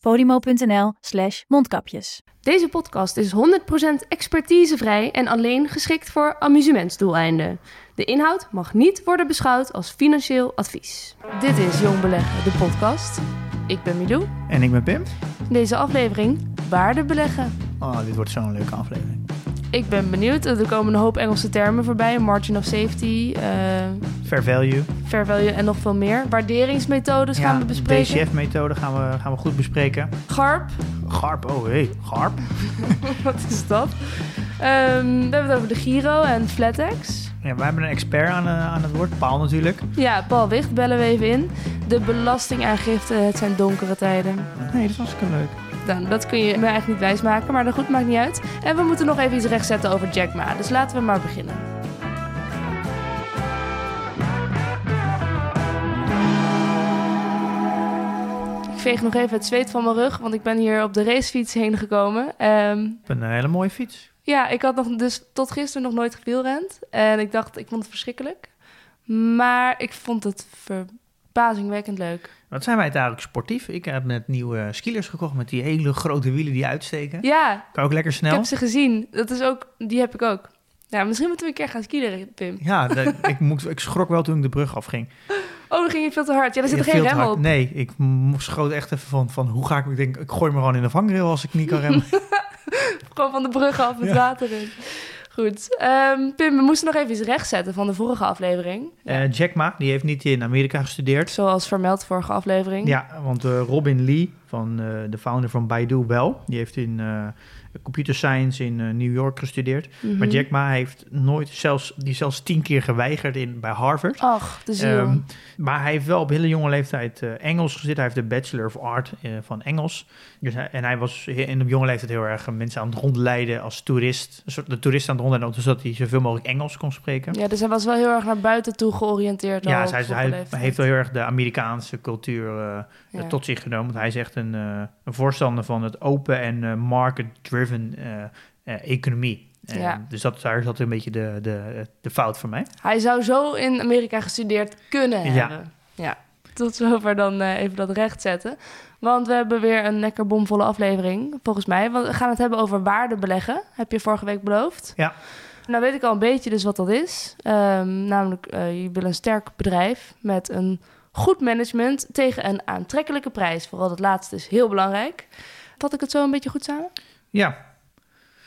podimo.nl slash mondkapjes. Deze podcast is 100% expertisevrij en alleen geschikt voor amusementsdoeleinden. De inhoud mag niet worden beschouwd als financieel advies. Dit is Jong Beleggen, de podcast. Ik ben Milou. En ik ben Pim. In deze aflevering waarde beleggen. Oh, dit wordt zo'n leuke aflevering. Ik ben benieuwd. Er komen een hoop Engelse termen voorbij. Margin of safety, eh, Fair value. fair value en nog veel meer. Waarderingsmethodes gaan we bespreken. DCF-methode gaan we, gaan we goed bespreken. GARP, Garp, oh hey, Garp. wat is dat? Ehm, we hebben het over de Giro en Flatex. Ja, wij hebben een expert aan, eh, aan het woord, Paul natuurlijk. Ja, Paul Wicht, bellen we even in. De belastingaangifte, het zijn donkere tijden. Nee, dat is hartstikke leuk. Dat kun je me eigenlijk niet wijsmaken, maar dat goed, maakt niet uit. En we moeten nog even iets rechtzetten over Jack Ma, dus laten we maar beginnen. Ik veeg nog even het zweet van mijn rug, want ik ben hier op de racefiets heen gekomen. Ehm, Ik ben een hele mooie fiets. ja, ik had nog dus tot gisteren nog nooit gewielrend. En ik dacht, ik vond het verschrikkelijk. Maar ik vond het verbazingwekkend leuk. Wat zijn wij eigenlijk sportief? Ik heb net nieuwe skilers gekocht met die hele grote wielen die uitsteken. Ja, Kan ook lekker ik snel. heb ze gezien. Dat is ook, die heb ik ook. Ja, misschien moeten we een keer gaan skiën, Pim. Ja, de- ik, moet, ik schrok wel toen ik de brug afging. Oh, dan ging je veel te hard. Ja, er zit Ja, er geen rem op. Nee, ik schoot echt even van, van hoe ga ik... Ik denk, ik gooi me gewoon in de vangrail als ik niet kan remmen. Gewoon van de brug af het Ja. water in. Goed. Ehm, Pim, we moesten nog even iets rechtzetten van de vorige aflevering. Eh, Jack Ma, die heeft niet in Amerika gestudeerd. Zoals vermeld vorige aflevering. Ja, want eh, Robin Lee, van, eh, de founder van Baidu, wel. Die heeft in computer science in eh, New York gestudeerd. Mhm. Maar Jack Ma heeft nooit, zelfs, die zelfs tien keer geweigerd in, bij Harvard. Ach, de ziel. Ehm, maar hij heeft wel op hele jonge leeftijd eh, Engels gezet. Hij heeft de Bachelor of Art eh, van Engels. Dus hij, en hij was in op jonge leeftijd heel erg mensen aan het rondleiden als toerist. Een soort de toerist aan het rondleiden, zodat hij zoveel mogelijk Engels kon spreken. ja, dus hij was wel heel erg naar buiten toe georiënteerd. Ja, vroege hij leeftijd. heeft wel heel erg de Amerikaanse cultuur Ja. tot zich genomen. Want hij is echt een, eh, een voorstander van het open en eh, market-driven eh, eh, economie. Eh, Ja. Dus dat, daar zat een beetje de, de, de fout voor mij. Hij zou zo in Amerika gestudeerd kunnen Ja. hebben. Ja. Tot zover dan eh, even dat rechtzetten. Want we hebben weer een lekker bomvolle aflevering, volgens mij. Want we gaan het hebben over waardebeleggen. Heb je vorige week beloofd. Ja. Nou weet ik al een beetje dus wat dat is. Ehm, namelijk, eh, je wil een sterk bedrijf met een goed management tegen een aantrekkelijke prijs. Vooral dat laatste is heel belangrijk. Vat ik het zo een beetje goed samen? Ja.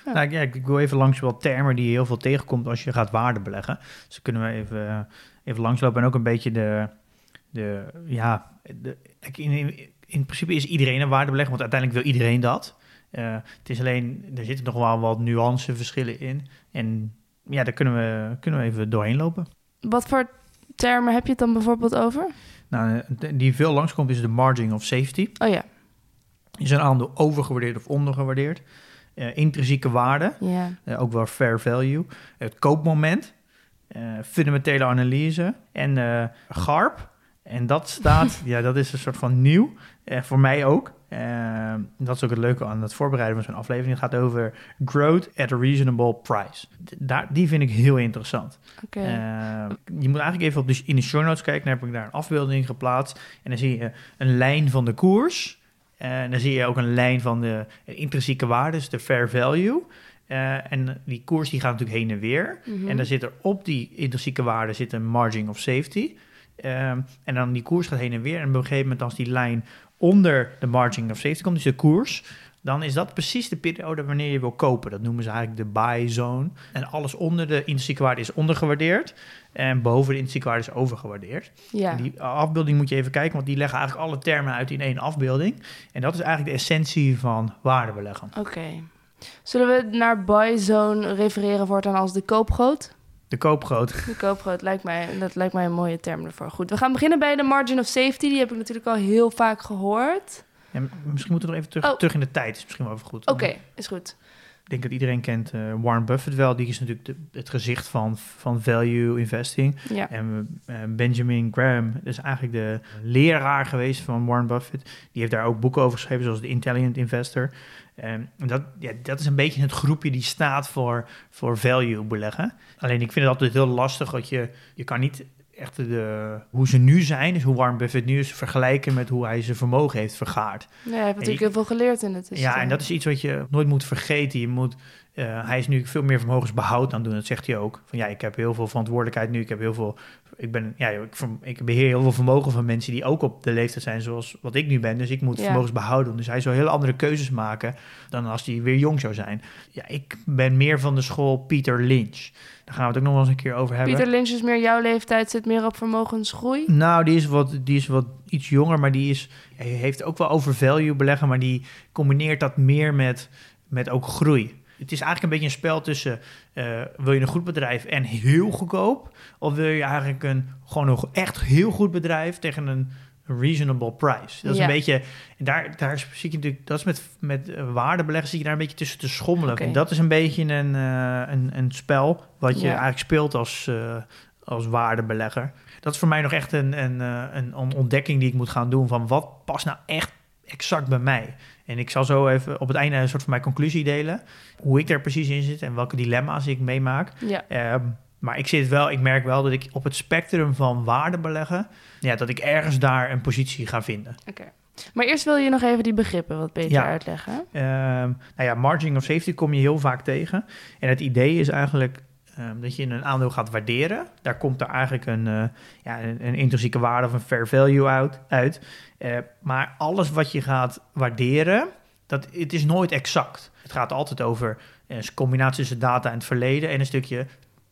Ja. Nou, ja, ik wil even langs wat termen die je heel veel tegenkomt als je gaat waarde beleggen. Dus kunnen we even, eh, even langslopen en ook een beetje de, de ja, de, kijk, in, in, in principe is iedereen een waardebelegger, want uiteindelijk wil iedereen dat. Eh, het is alleen, er zitten nog wel wat nuanceverschillen in. En ja, daar kunnen we, kunnen we even doorheen lopen. Wat voor termen heb je het dan bijvoorbeeld over? Nou, die veel langskomt is de margin of safety. Oh ja, Is een aandeel overgewaardeerd of ondergewaardeerd? Eh, intrinsieke waarde, ja. eh, ook wel fair value. Het koopmoment, eh, fundamentele analyse en GARP. En dat staat, ja, dat is een soort van nieuw, voor mij ook. Eh, dat is ook het leuke aan het voorbereiden van zo'n aflevering. Het gaat over growth at a reasonable price. Daar, die vind ik heel interessant. Oké. Eh, je moet eigenlijk even op de, in de show notes kijken. Dan heb ik daar een afbeelding geplaatst. En dan zie je een lijn van de koers. Eh, En dan zie je ook een lijn van de intrinsieke waarde, dus de fair value. Eh, en die koers die gaat natuurlijk heen en weer. Mhm. En dan zit er op die intrinsieke waarde zit een margin of safety. Ehm, en dan die koers gaat heen en weer. En op een gegeven moment als die lijn onder de margin of safety komt, dus de koers... dan is dat precies de periode wanneer je wil kopen. Dat noemen ze eigenlijk de buy zone. En alles onder de intrinsieke waarde is ondergewaardeerd. En boven de intrinsieke waarde is overgewaardeerd. ja. En Die afbeelding moet je even kijken, want die leggen eigenlijk alle termen uit in één afbeelding. En dat is eigenlijk de essentie van waardebeleggen. Oké. Zullen we naar buy zone refereren voortaan als de koopgoot? De koopgroot. De koopgoot lijkt mij, dat lijkt mij een mooie term ervoor. Goed, we gaan beginnen bij de margin of safety. Die heb ik natuurlijk al heel vaak gehoord. Ja, misschien moeten we nog even terug, Oh. terug in de tijd. Is misschien wel even goed. Oké, is goed. Ik denk dat iedereen kent eh, Warren Buffett wel. Die is natuurlijk de- het gezicht van, van value investing. Ja. En eh, Benjamin Graham is eigenlijk de leraar geweest van Warren Buffett. Die heeft daar ook boeken over geschreven, zoals The Intelligent Investor. En dat, ja, dat is een beetje het groepje die staat voor, voor value beleggen. Alleen ik vind het altijd heel lastig dat je, je kan niet echt de, hoe ze nu zijn, dus hoe Warren Buffett nu is, vergelijken met hoe hij zijn vermogen heeft vergaard. Ja, hij heeft natuurlijk heel veel geleerd in het Ja, en dat is iets wat je nooit moet vergeten. Je moet, eh, hij is nu veel meer vermogensbehoud aan het doen. Dat zegt hij ook. Van ja, ik heb heel veel verantwoordelijkheid nu. Ik heb heel veel. Ik ben, ja, ik, ik beheer heel veel vermogen van mensen die ook op de leeftijd zijn zoals wat ik nu ben. Dus ik moet Ja. vermogensbehoud doen. Dus hij zou heel andere keuzes maken dan als hij weer jong zou zijn. Ja, ik ben meer van de school Peter Lynch. Daar gaan we het ook nog wel eens een keer over hebben. Pieter Lynch is meer jouw leeftijd, zit meer op vermogensgroei. Nou, die is, wat, die is wat iets jonger, maar die is, heeft ook wel over value beleggen, maar die combineert dat meer met, met ook groei. Het is eigenlijk een beetje een spel tussen, eh, wil je een goed bedrijf en heel goedkoop? Of wil je eigenlijk een, gewoon een echt heel goed bedrijf tegen een reasonable price? Dat is Ja. een beetje, daar, daar zie je natuurlijk, dat is met, met eh, waardebeleggen, zie je daar een beetje tussen te schommelen. En dat is een beetje een, eh, een, een spel wat je Ja. eigenlijk speelt als, eh, als waardebelegger. Dat is voor mij nog echt een, een, een ontdekking die ik moet gaan doen van wat past nou echt exact bij mij. En ik zal zo even op het einde een soort van mijn conclusie delen. Hoe ik er precies in zit en welke dilemma's ik meemaak. Ja, Ehm, maar ik zit wel, ik merk wel dat ik op het spectrum van waarde beleggen, ja, dat ik ergens daar een positie ga vinden. oké. Maar eerst wil je nog even die begrippen wat beter Ja. uitleggen. Ehm, nou ja, margin of safety kom je heel vaak tegen. En het idee is eigenlijk ehm, dat je een aandeel gaat waarderen. Daar komt er eigenlijk een, eh, ja, een, een intrinsieke waarde of een fair value uit. uit. Eh, maar alles wat je gaat waarderen, dat, het is nooit exact. Het gaat altijd over eh, een combinatie tussen data en het verleden en een stukje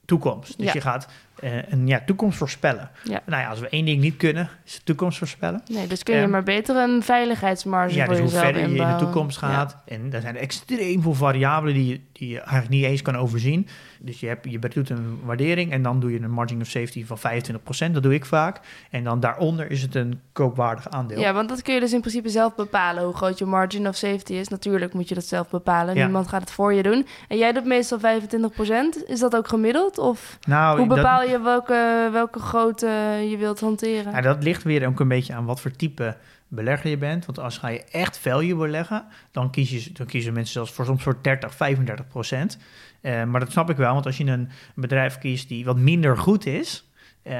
toekomst. Dus Ja. je gaat eh, een ja, toekomst voorspellen. Ja. Nou ja, als we één ding niet kunnen, is de toekomst voorspellen. Nee, dus kun je maar beter een veiligheidsmarge Ja, voor dus hoe verder je in de toekomst Ja. gaat. En er zijn extreem veel variabelen die je, die je eigenlijk niet eens kan overzien. Dus je, hebt, je doet een waardering en dan doe je een margin of safety van 25%. Dat doe ik vaak. En dan daaronder is het een koopwaardig aandeel. Ja, want dat kun je dus in principe zelf bepalen, hoe groot je margin of safety is. Natuurlijk moet je dat zelf bepalen. Ja. Niemand gaat het voor je doen. En jij doet meestal 25%. Is dat ook gemiddeld? Of nou, hoe dat- bepaal je welke, welke grootte je wilt hanteren? Nou, dat ligt weer ook een beetje aan wat voor type belegger je bent. Want als ga je echt value beleggen, dan, kies dan kiezen mensen zelfs voor soms voor 30, 35 procent. Eh, maar dat snap ik wel, want als je een bedrijf kiest die wat minder goed is, eh,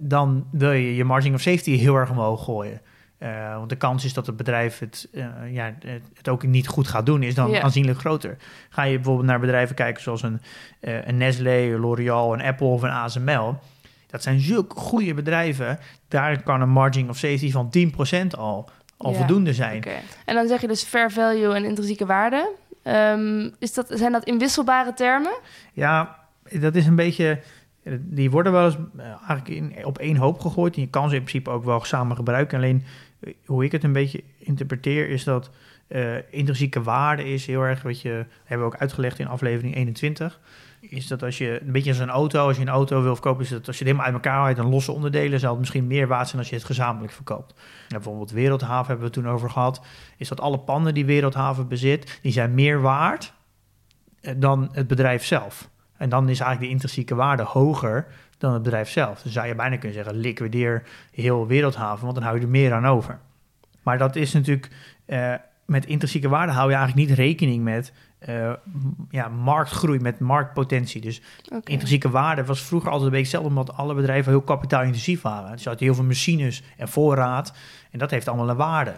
dan wil je je margin of safety heel erg omhoog gooien. Eh, want de kans is dat het bedrijf het, eh, ja, het- ook niet goed gaat doen, is dan aanzienlijk groter. Ga je bijvoorbeeld naar bedrijven kijken zoals een, eh, een Nestlé, L'Oreal, een Apple of een ASML. Dat zijn zulke goede bedrijven. Daar kan een margin of safety van 10% al, al Ja, voldoende zijn. En dan zeg je dus fair value en intrinsieke waarde. Ehm, is dat, zijn dat inwisselbare termen? Ja, dat is een beetje. Die worden wel eens eigenlijk in, op één hoop gegooid. En je kan ze in principe ook wel samen gebruiken. Alleen hoe ik het een beetje interpreteer, is dat eh, intrinsieke waarde is heel erg wat je hebben we ook uitgelegd in aflevering 21. Is dat als je een beetje als een auto, als je een auto wil verkopen, is dat als je het helemaal uit elkaar haalt en losse onderdelen, zal het misschien meer waard zijn als je het gezamenlijk verkoopt. En bijvoorbeeld Wereldhaven hebben we het toen over gehad. Is dat alle panden die Wereldhaven bezit, die zijn meer waard eh, dan het bedrijf zelf. En dan is eigenlijk de intrinsieke waarde hoger dan het bedrijf zelf. Dus zou je bijna kunnen zeggen, liquideer heel Wereldhaven, want dan hou je er meer aan over. Maar dat is natuurlijk, eh, met intrinsieke waarde hou je eigenlijk niet rekening met eh, ja, marktgroei, met marktpotentie. Dus intrinsieke waarde was vroeger altijd een beetje hetzelfde, omdat alle bedrijven heel kapitaalintensief waren. Dus je had heel veel machines en voorraad en dat heeft allemaal een waarde.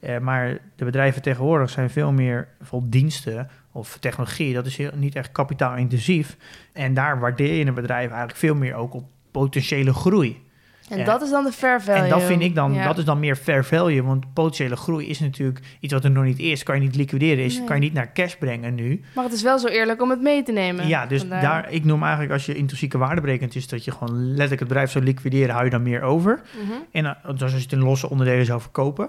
Eh, maar de bedrijven tegenwoordig zijn veel meer vol diensten of technologie. Dat is heel, niet echt kapitaalintensief. En daar waardeer je een bedrijf eigenlijk veel meer ook op potentiële groei. En Ja. dat is dan de fair value. En dat vind ik dan, Ja. dat is dan meer fair value. Want potentiële groei is natuurlijk iets wat er nog niet is. Kan je niet liquideren, is, Nee. kan je niet naar cash brengen nu. Maar het is wel zo eerlijk om het mee te nemen. Ja, dus Vandaar. daar, ik noem eigenlijk als je intrinsieke waarde berekent, is dat je gewoon letterlijk het bedrijf zou liquideren, hou je dan meer over. Mhm. En eh, dus als je het in losse onderdelen zou verkopen.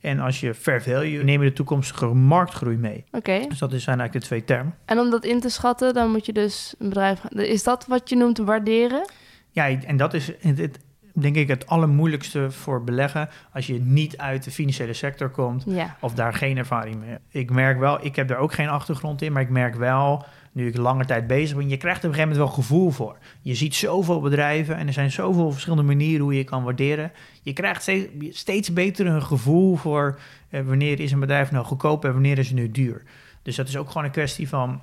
En als je fair value, neem je de toekomstige marktgroei mee. Oké. Dus dat zijn eigenlijk de twee termen. En om dat in te schatten, dan moet je dus een bedrijf... Is dat wat je noemt waarderen? Ja, en dat is, het, denk ik het allermoeilijkste voor beleggen als je niet uit de financiële sector komt Ja. of daar geen ervaring mee. hebt. Ik merk wel, ik heb daar ook geen achtergrond in, maar ik merk wel, nu ik langer tijd bezig ben, je krijgt er op een gegeven moment wel gevoel voor. Je ziet zoveel bedrijven en er zijn zoveel verschillende manieren hoe je kan waarderen. Je krijgt steeds, steeds beter een gevoel voor eh, wanneer is een bedrijf nou goedkoop en wanneer is het nu duur. Dus dat is ook gewoon een kwestie van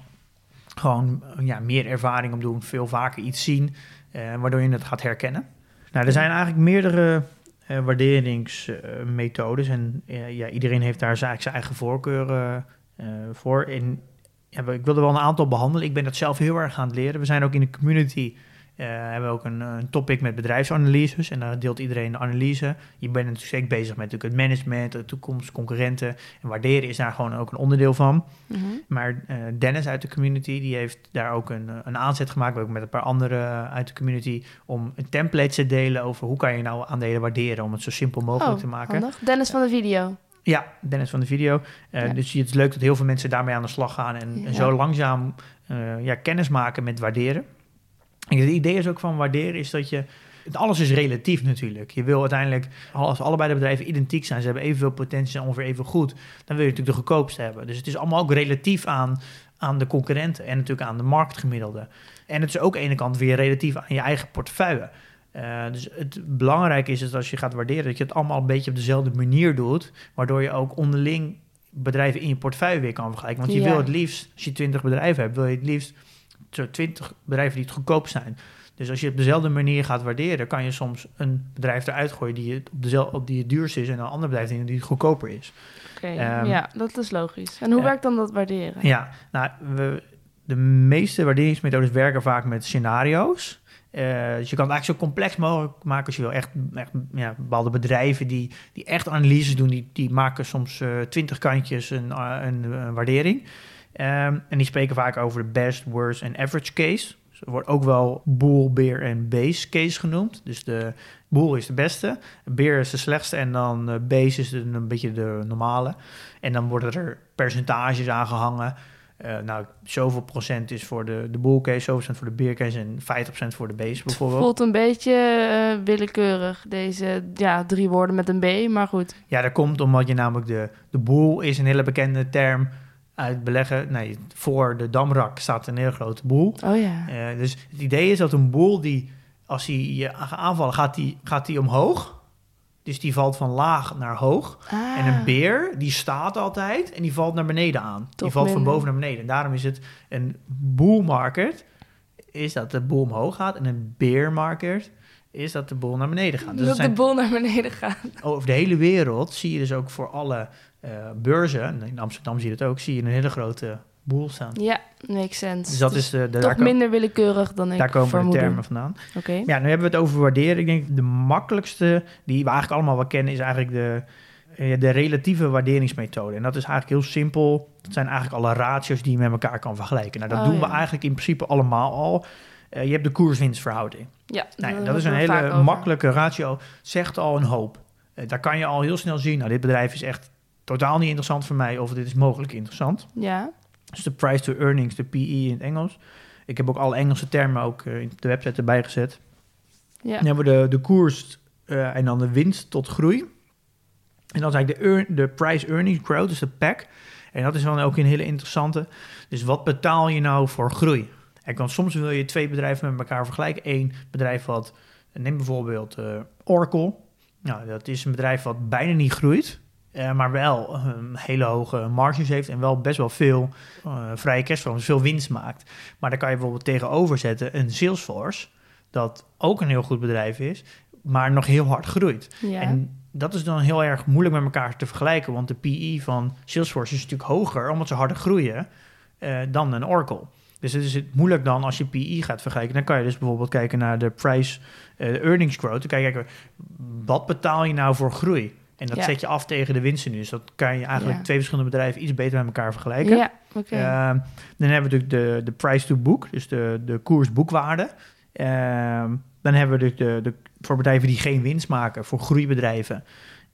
gewoon ja, meer ervaring om doen, veel vaker iets zien, eh, waardoor je het gaat herkennen. Nou, er zijn eigenlijk meerdere eh, waarderingsmethodes en eh, ja, iedereen heeft daar zijn, eigen voorkeuren eh, voor. Ja, ik wilde wel een aantal behandelen. Ik ben dat zelf heel erg aan het leren. We zijn ook in de community. eh, hebben we ook een, een topic met bedrijfsanalyses en daar deelt iedereen de analyse. Je bent natuurlijk steeds bezig met natuurlijk het management, de toekomst, concurrenten. En waarderen is daar gewoon ook een onderdeel van. Mhm. Maar eh, Dennis uit de community, die heeft daar ook een, eh, een aanzet gemaakt, ook met een paar anderen uit de community, om een template te delen over hoe kan je nou aandelen waarderen, om het zo simpel mogelijk Oh, te maken. handig. Dennis van de video. Ja, Dennis van de video. Eh, Ja. Dus het is leuk dat heel veel mensen daarmee aan de slag gaan en, zo langzaam eh, ja, kennis maken met waarderen. En het idee is ook van waarderen is dat je... het Alles is relatief natuurlijk. Je wil uiteindelijk, als allebei de bedrijven identiek zijn, ze hebben evenveel potentie en ongeveer even goed, dan wil je natuurlijk de goedkoopste hebben. Dus het is allemaal ook relatief aan, aan de concurrenten en natuurlijk aan de marktgemiddelde. En het is ook aan de ene kant weer relatief aan je eigen portefeuille. Eh, dus het belangrijke is dat als je gaat waarderen, dat je het allemaal een beetje op dezelfde manier doet, waardoor je ook onderling bedrijven in je portefeuille weer kan vergelijken. Want je Ja. wil het liefst, als je 20 bedrijven hebt, wil je het liefst zo 20 bedrijven die het goedkoop zijn. Dus als je op dezelfde manier gaat waarderen, kan je soms een bedrijf eruit gooien die het, op dezelfde, op die het duurste is en een ander bedrijf die het goedkoper is. Oké, Ehm, ja, dat is logisch. En hoe ja. werkt dan dat waarderen? Ja, nou, we, de meeste waarderingsmethodes werken vaak met scenario's. Eh, dus je kan het eigenlijk zo complex mogelijk maken als je wil. Echt, echt ja, bepaalde bedrijven die, die echt analyses doen, die, die maken soms eh, twintig kantjes een, eh, een, waardering. Ehm, en die spreken vaak over de best, worst en average case. Dus er wordt ook wel bull, bear en base case genoemd. Dus de bull is de beste, bear is de slechtste en dan base is een beetje de normale. En dan worden er percentages aangehangen. Eh, nou, zoveel procent is voor de, de bull case, zoveel procent voor de bear case en 50% voor de base bijvoorbeeld. Voelt een beetje eh, willekeurig, deze ja, drie woorden met een B, maar goed. Ja, dat komt omdat je namelijk de, de boel is een hele bekende term uit beleggen. Nee, voor de damrak staat een hele grote boel. Oh ja. Eh, dus het idee is dat een boel die, als hij je aanvallen, gaat die, gaat die omhoog. Dus die valt van laag naar hoog. Ah, En een beer, die staat altijd en die valt naar beneden aan. die valt van boven naar beneden. En daarom is het een bull market, is dat de boel omhoog gaat. En een bear market is dat de boel naar beneden gaat. Dus dat zijn de bol naar beneden gaat. over de hele wereld zie je dus ook voor alle eh, beurzen, en in Amsterdam zie je dat ook, zie je een hele grote boel staan. Ja, makes sense. Dus dat is de, de toch minder willekeurig dan ik daar komen de termen vandaan. Oké. Ja, nu hebben we het over waarderen. Ik denk de makkelijkste, die we eigenlijk allemaal wel kennen, is eigenlijk de, eh, de relatieve waarderingsmethode. En dat is eigenlijk heel simpel. Dat zijn eigenlijk alle ratio's die je met elkaar kan vergelijken. Nou, dat Oh, doen we eigenlijk in principe allemaal al. Eh, je hebt de koers-winstverhouding. Ja, Nou, dat is een hele makkelijke ratio. Zegt al een hoop. Eh, daar kan je al heel snel zien. Nou, dit bedrijf is echt totaal niet interessant voor mij. Of dit is mogelijk interessant. Ja, Dus de price to earnings, de PE in het Engels. Ik heb ook alle Engelse termen ook eh, in de website erbij gezet. ja. Dan hebben we de, de koers eh, en dan de winst tot groei. En dan is eigenlijk de, earn- de price earnings growth, dus de PAC. En dat is dan ook een hele interessante. Dus wat betaal je nou voor groei? En kan, soms wil je twee bedrijven met elkaar vergelijken. Eén bedrijf wat, neem bijvoorbeeld eh, Oracle. Nou, dat is een bedrijf wat bijna niet groeit. Eh, maar wel eh, hele hoge marges heeft en wel best wel veel eh, vrije cashflow, dus veel winst maakt. Maar daar kan je bijvoorbeeld tegenover zetten een Salesforce, dat ook een heel goed bedrijf is, maar nog heel hard groeit. ja. En dat is dan heel erg moeilijk met elkaar te vergelijken, want de PE van Salesforce is natuurlijk hoger, omdat ze harder groeien, eh, dan een Oracle. Dus het is moeilijk dan als je PE gaat vergelijken. Dan kan je dus bijvoorbeeld kijken naar de price, de earnings growth. Dan kan je kijken, wat betaal je nou voor groei? En dat Ja. zet je af tegen de winsten nu. Dus dat kan je eigenlijk Ja. twee verschillende bedrijven iets beter met elkaar vergelijken. Ja, oké. Ehm, dan hebben we natuurlijk de, de price to book, dus de, de koers-boekwaarde. Ehm, dan hebben we dus de, de, voor bedrijven die geen winst maken, voor groeibedrijven,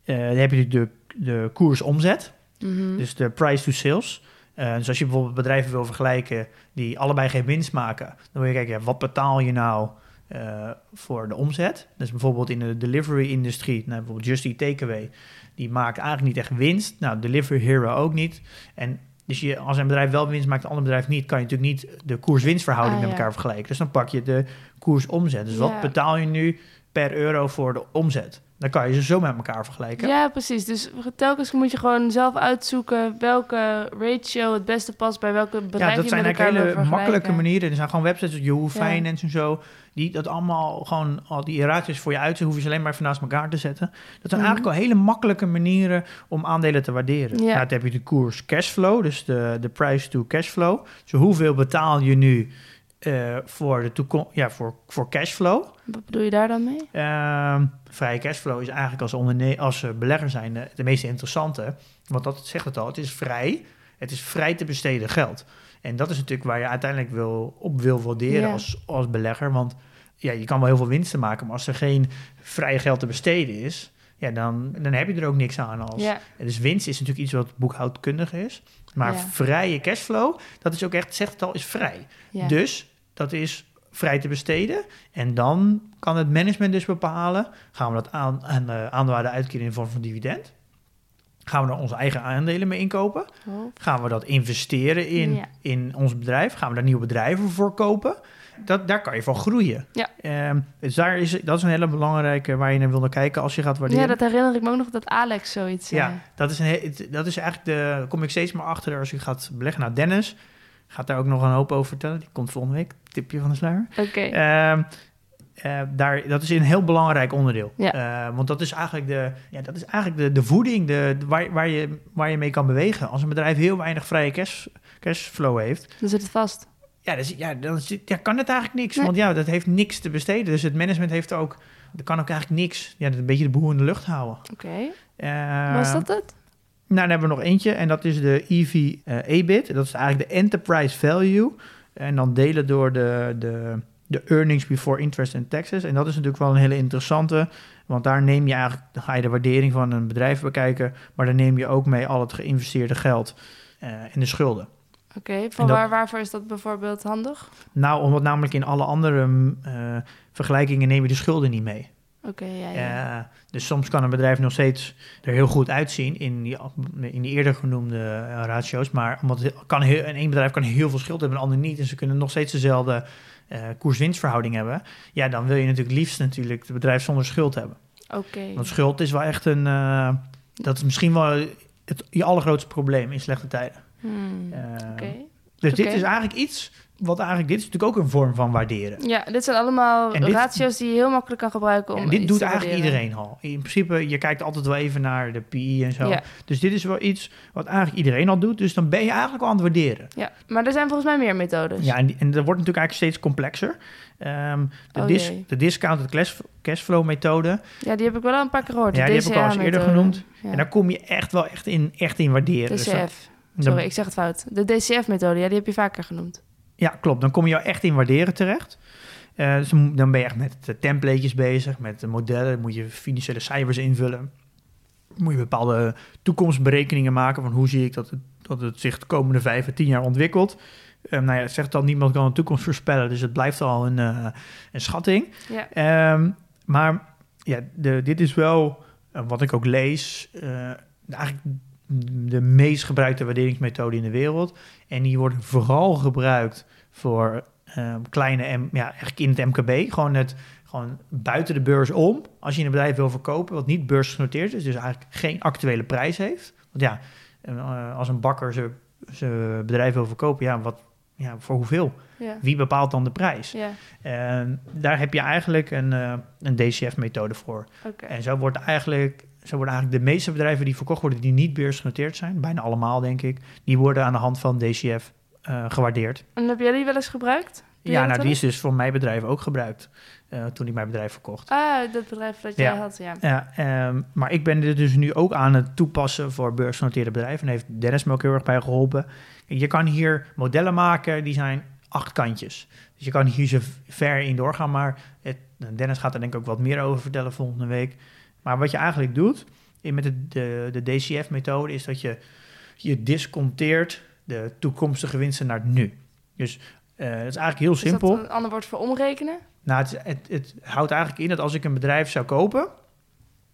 eh, dan heb je natuurlijk de, de koers-omzet, Mhm. dus de price to sales. Eh, dus als je bijvoorbeeld bedrijven wil vergelijken die allebei geen winst maken, dan wil je kijken, ja, wat betaal je nou eh, voor de omzet. Dus bijvoorbeeld in de delivery-industrie, nou, bijvoorbeeld Just Eat Takeaway, die maakt eigenlijk niet echt winst. Nou, Delivery Hero ook niet. En dus je, als een bedrijf wel winst maakt, een ander bedrijf niet, kan je natuurlijk niet de koers-winstverhouding Ah, met elkaar vergelijken. Dus dan pak je de koers-omzet. Dus Ja. wat betaal je nu per euro voor de omzet? Dan kan je ze zo met elkaar vergelijken. Ja, precies. Dus telkens moet je gewoon zelf uitzoeken welke ratio het beste past bij welke bedrijf Ja, dat je zijn eigenlijk hele makkelijke manieren. Er zijn gewoon websites, als Yahoo Ja. Finance en zo, die dat allemaal gewoon, al die ratios voor je uitzetten, hoef je ze alleen maar even naast elkaar te zetten. Dat zijn Mhm. eigenlijk al hele makkelijke manieren om aandelen te waarderen. Ja. Nou, dan heb je de koers cashflow, dus de, de price to cashflow. Dus hoeveel betaal je nu eh, voor, de toekom ja, voor, voor cashflow? Wat bedoel je daar dan mee? Ehm, vrije cashflow is eigenlijk als, onderne- als eh, belegger zijn de, de meest interessante. Want dat zegt het al, het is vrij. Het is vrij te besteden geld. En dat is natuurlijk waar je uiteindelijk wil, op wil waarderen Ja. als, als belegger. Want ja, je kan wel heel veel winsten maken, maar als er geen vrije geld te besteden is, ja, dan, dan heb je er ook niks aan. Als, Ja, Dus winst is natuurlijk iets wat boekhoudkundig is. Maar Ja. vrije cashflow, dat is ook echt, zegt het al, is vrij. Dus dat is vrij te besteden. En dan kan het management dus bepalen: gaan we dat aan, aan de aandeelhouder uitkeren in de vorm van dividend? Gaan we er onze eigen aandelen mee inkopen? Oh, Gaan we dat investeren in, Ja. in ons bedrijf? Gaan we daar nieuwe bedrijven voor kopen? Dat, daar kan je van groeien. Ja. Ehm, dus daar is, dat is een hele belangrijke waar je naar wil naar kijken als je gaat waarderen. Ja, dat herinner ik me ook nog dat Alex zoiets zei. Ja, dat is, een, dat is eigenlijk de. daar kom ik steeds maar achter als je gaat beleggen. Nou, Dennis gaat daar ook nog een hoop over vertellen. Die komt volgende week. Tipje van de sluier. Oké. Ehm, eh, daar, dat is een heel belangrijk onderdeel. Ja. Eh, want dat is eigenlijk, de, ja, dat is eigenlijk de, de voeding de, de- waar, waar, je, waar je mee kan bewegen. Als een bedrijf heel weinig vrije cash, cashflow heeft, Dan zit het vast. ja, dan, is- ja, dan zit- ja, kan het eigenlijk niks. Nee. Want ja, dat heeft niks te besteden. Dus het management heeft ook, dat kan ook eigenlijk niks. Ja, dat een beetje de boel in de lucht houden. Oké. Eh, Was dat het? nou, dan hebben we nog eentje en dat is de EV eh EBIT. Dat is eigenlijk de enterprise value. En dan delen door de, de, de earnings before interest and taxes. En dat is natuurlijk wel een hele interessante. Want daar neem je eigenlijk, dan ga je de waardering van een bedrijf bekijken. Maar dan neem je ook mee al het geïnvesteerde geld eh en de schulden. Oké. Van dat- waar, waarvoor is dat bijvoorbeeld handig? Nou, omdat namelijk in alle andere eh, vergelijkingen neem je de schulden niet mee. Oké, ja, ja. Eh, dus soms kan een bedrijf nog steeds er heel goed uitzien in die, in die eerder genoemde eh, ratio's. Maar omdat het kan heel, en één bedrijf kan heel veel schuld hebben, een ander niet. En ze kunnen nog steeds dezelfde eh koers-winstverhouding hebben. Ja, dan wil je natuurlijk liefst natuurlijk het bedrijf zonder schuld hebben. Oké. Want schuld is wel echt een... dat is misschien wel het, je allergrootste probleem in slechte tijden. Hmm, Oké. Dus dit is eigenlijk iets... Wat eigenlijk, dit is natuurlijk ook een vorm van waarderen. Ja, dit zijn allemaal En dit- ratio's die je heel makkelijk kan gebruiken om En dit doet eigenlijk waarderen. iedereen al. In principe, je kijkt altijd wel even naar de PI en zo. Ja. Dus dit is wel iets wat eigenlijk iedereen al doet. Dus dan ben je eigenlijk al aan het waarderen. Ja, maar er zijn volgens mij meer methodes. Ja, en, die- en dat wordt natuurlijk eigenlijk steeds complexer. Ehm, de, Oh dis- de discounted cash, cashflow methode. Ja, die heb ik wel al een paar keer gehoord. Ja, die heb ik al eens eerder genoemd. Ja. En daar kom je echt wel echt in, echt in waarderen. Dus DCF. dan- Sorry, ik zeg het fout. De DCF-methode, ja, die heb je vaker genoemd. Ja, klopt. Dan kom je echt in waarderen terecht. Eh, dus dan ben je echt met de templatejes bezig, met de modellen. Moet je financiële cijfers invullen. Moet je bepaalde toekomstberekeningen maken van hoe zie ik dat het, dat het zich de komende vijf à tien jaar ontwikkelt. Eh, nou ja, het zegt dan niemand kan de toekomst voorspellen, dus het blijft al een, eh, een schatting. Ja. Ehm, maar ja, de, dit is wel eh, wat ik ook lees, eh, eigenlijk de meest gebruikte waarderingsmethode in de wereld. En die wordt vooral gebruikt voor ehm, kleine, M, ja, eigenlijk in het MKB. Gewoon, het, gewoon buiten de beurs om. Als je een bedrijf wil verkopen wat niet beursgenoteerd is, dus eigenlijk geen actuele prijs heeft. Want ja, eh, als een bakker zijn- zijn bedrijf wil verkopen, ja, wat, ja, voor hoeveel? Ja. Wie bepaalt dan de prijs? Ja, En daar heb je eigenlijk een, eh, een DCF-methode voor. En zo, wordt eigenlijk, zo worden eigenlijk de meeste bedrijven die verkocht worden, die niet beursgenoteerd zijn, bijna allemaal denk ik, die worden aan de hand van DCF eh, gewaardeerd. En heb jij die wel eens gebruikt? Die ja, nou die is dus voor mijn bedrijf ook gebruikt eh, toen ik mijn bedrijf verkocht. Ah, dat bedrijf dat jij Ja. had, ja. Ja, ehm, maar ik ben dit dus nu ook aan het toepassen voor beursgenoteerde bedrijven. En heeft Dennis me ook heel erg bij geholpen. Je kan hier modellen maken, die zijn acht kantjes. Dus je kan hier zo ver in doorgaan, maar het, Dennis gaat er denk ik ook wat meer over vertellen volgende week. Maar wat je eigenlijk doet met de, de, de DCF-methode is dat je, je disconteert de toekomstige winsten naar het nu. Dus Uh, dat is eigenlijk heel Is simpel. dat een ander woord voor omrekenen? Nou, het, het, het houdt eigenlijk in dat als ik een bedrijf zou kopen,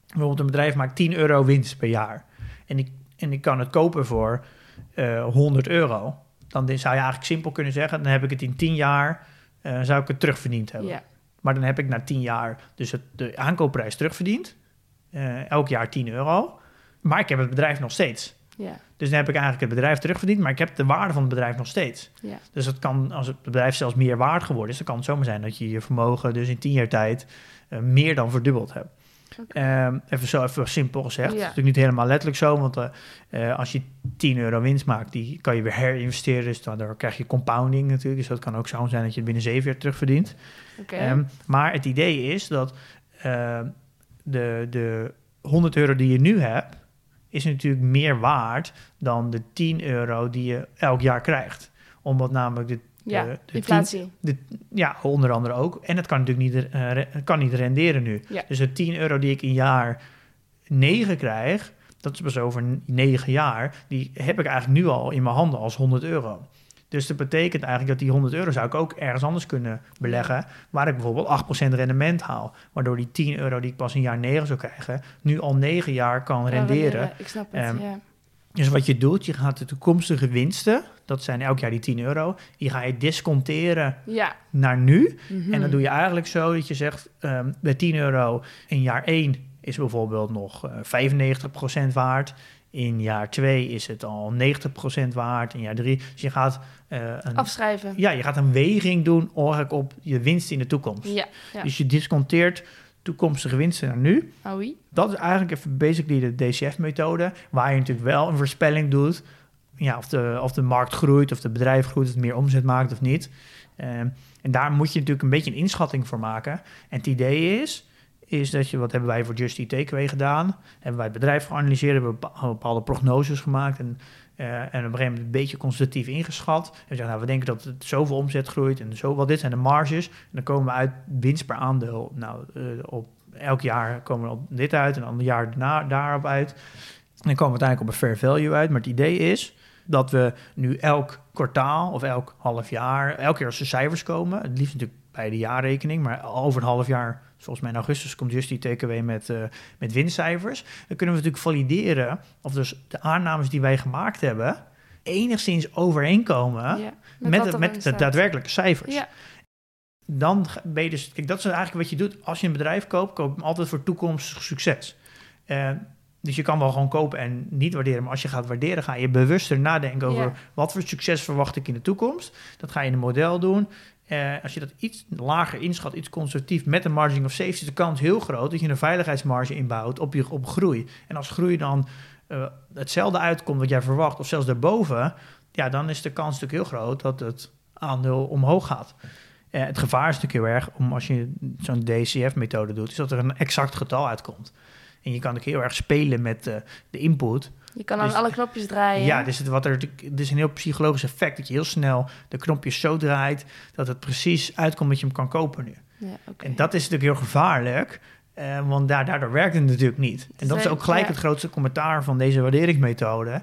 bijvoorbeeld een bedrijf maakt 10 euro winst per jaar, en ik, en ik kan het kopen voor eh 100 euro, dan zou je eigenlijk simpel kunnen zeggen, dan heb ik het in 10 jaar, eh, zou ik het terugverdiend hebben. Ja. Maar dan heb ik na 10 jaar dus het, de aankoopprijs terugverdiend, eh, elk jaar 10 euro, maar ik heb het bedrijf nog steeds. Ja. Dus dan heb ik eigenlijk het bedrijf terugverdiend, maar ik heb de waarde van het bedrijf nog steeds. Ja. Dus het kan, als het bedrijf zelfs meer waard geworden is, dan kan het zomaar zijn dat je je vermogen dus in tien jaar tijd eh, meer dan verdubbeld hebt. Ehm, even zo even simpel gezegd. Ja. Het is natuurlijk niet helemaal letterlijk zo, want eh, als je 10 euro winst maakt, die kan je weer herinvesteren. Dus dan, daar krijg je compounding natuurlijk. Dus dat kan ook zo zijn dat je het binnen zeven jaar terugverdient. Ehm, maar het idee is dat ehm, de, de 100 euro die je nu hebt, is natuurlijk meer waard dan de 10 euro die je elk jaar krijgt. Omdat namelijk de, ja, de, de inflatie. 10 ja, onder andere ook. En het kan natuurlijk niet, eh, re- kan niet renderen nu. Ja. Dus de 10 euro die ik in jaar 9 krijg, dat is pas over 9 jaar, die heb ik eigenlijk nu al in mijn handen als 100 euro. Dus dat betekent eigenlijk dat die 100 euro zou ik ook ergens anders kunnen beleggen, waar ik bijvoorbeeld 8% rendement haal. Waardoor die 10 euro die ik pas in jaar 9 zou krijgen, nu al 9 jaar kan Ja, renderen. ja, ik snap het, Ehm, ja. Dus wat je doet, je gaat de toekomstige winsten, dat zijn elk jaar die 10 euro, die ga je disconteren Ja. naar nu. Mhm. En dan doe je eigenlijk zo dat je zegt, ehm bij 10 euro in jaar 1 is bijvoorbeeld nog eh 95% waard. In jaar 2 is het al 90% waard. In jaar 3. Dus je gaat, eh, een, Afschrijven. ja, je gaat een weging doen eigenlijk op je winst in de toekomst. Ja. ja. Dus je disconteert toekomstige winsten naar nu. Oui. Dat is eigenlijk even basically de DCF-methode, waar je natuurlijk wel een voorspelling doet. Ja, of, de, of de markt groeit, of het bedrijf groeit, of het meer omzet maakt of niet. Ehm, en daar moet je natuurlijk een beetje een inschatting voor maken. En het idee is, is dat je, wat hebben wij voor Just Eat Takeaway gedaan? Hebben wij het bedrijf geanalyseerd, hebben we bepa- bepaalde prognoses gemaakt en, eh, en op een gegeven moment een beetje conservatief ingeschat. En we zeggen, nou, we denken dat het zoveel omzet groeit en zoveel, dit zijn de marges. En dan komen we uit winst per aandeel. Nou, eh, op elk jaar komen we op dit uit en een jaar daarna daarop uit. En dan komen we uiteindelijk op een fair value uit. Maar het idee is dat we nu elk kwartaal of elk half jaar, elke keer als er cijfers komen, het liefst natuurlijk bij de jaarrekening, maar over een half jaar, volgens mij in augustus komt Just die TKW met, eh, met winstcijfers. Dan kunnen we natuurlijk valideren of dus de aannames die wij gemaakt hebben enigszins overeenkomen ja. met, wat de, met de daadwerkelijke cijfers Ja. dan ben je dus... Kijk, dat is eigenlijk wat je doet. Als je een bedrijf koopt, koop hem altijd voor toekomstig succes. Eh, dus je kan wel gewoon kopen en niet waarderen. Maar als je gaat waarderen, ga je bewuster nadenken over... Ja. wat voor succes verwacht ik in de toekomst. Dat ga je in een model doen. Eh, als je dat iets lager inschat, iets conservatief... met een margin of safety, is de kans heel groot... dat je een veiligheidsmarge inbouwt op, je, op groei. En als groei dan eh, hetzelfde uitkomt wat jij verwacht... of zelfs daarboven... ja, dan is de kans natuurlijk heel groot dat het aandeel omhoog gaat. Eh, het gevaar is natuurlijk heel erg om als je zo'n DCF-methode doet, is dat er een exact getal uitkomt. En je kan ook heel erg spelen met eh, de input. Je kan aan Dus- alle knopjes draaien. Ja, dus het, wat er, het is een heel psychologisch effect dat je heel snel de knopjes zo draait dat het precies uitkomt dat je hem kan kopen nu. Ja. En dat is natuurlijk heel gevaarlijk, eh, want daar, daardoor werkt het natuurlijk niet. En dat is ook gelijk ja. het grootste commentaar van deze waarderingsmethode,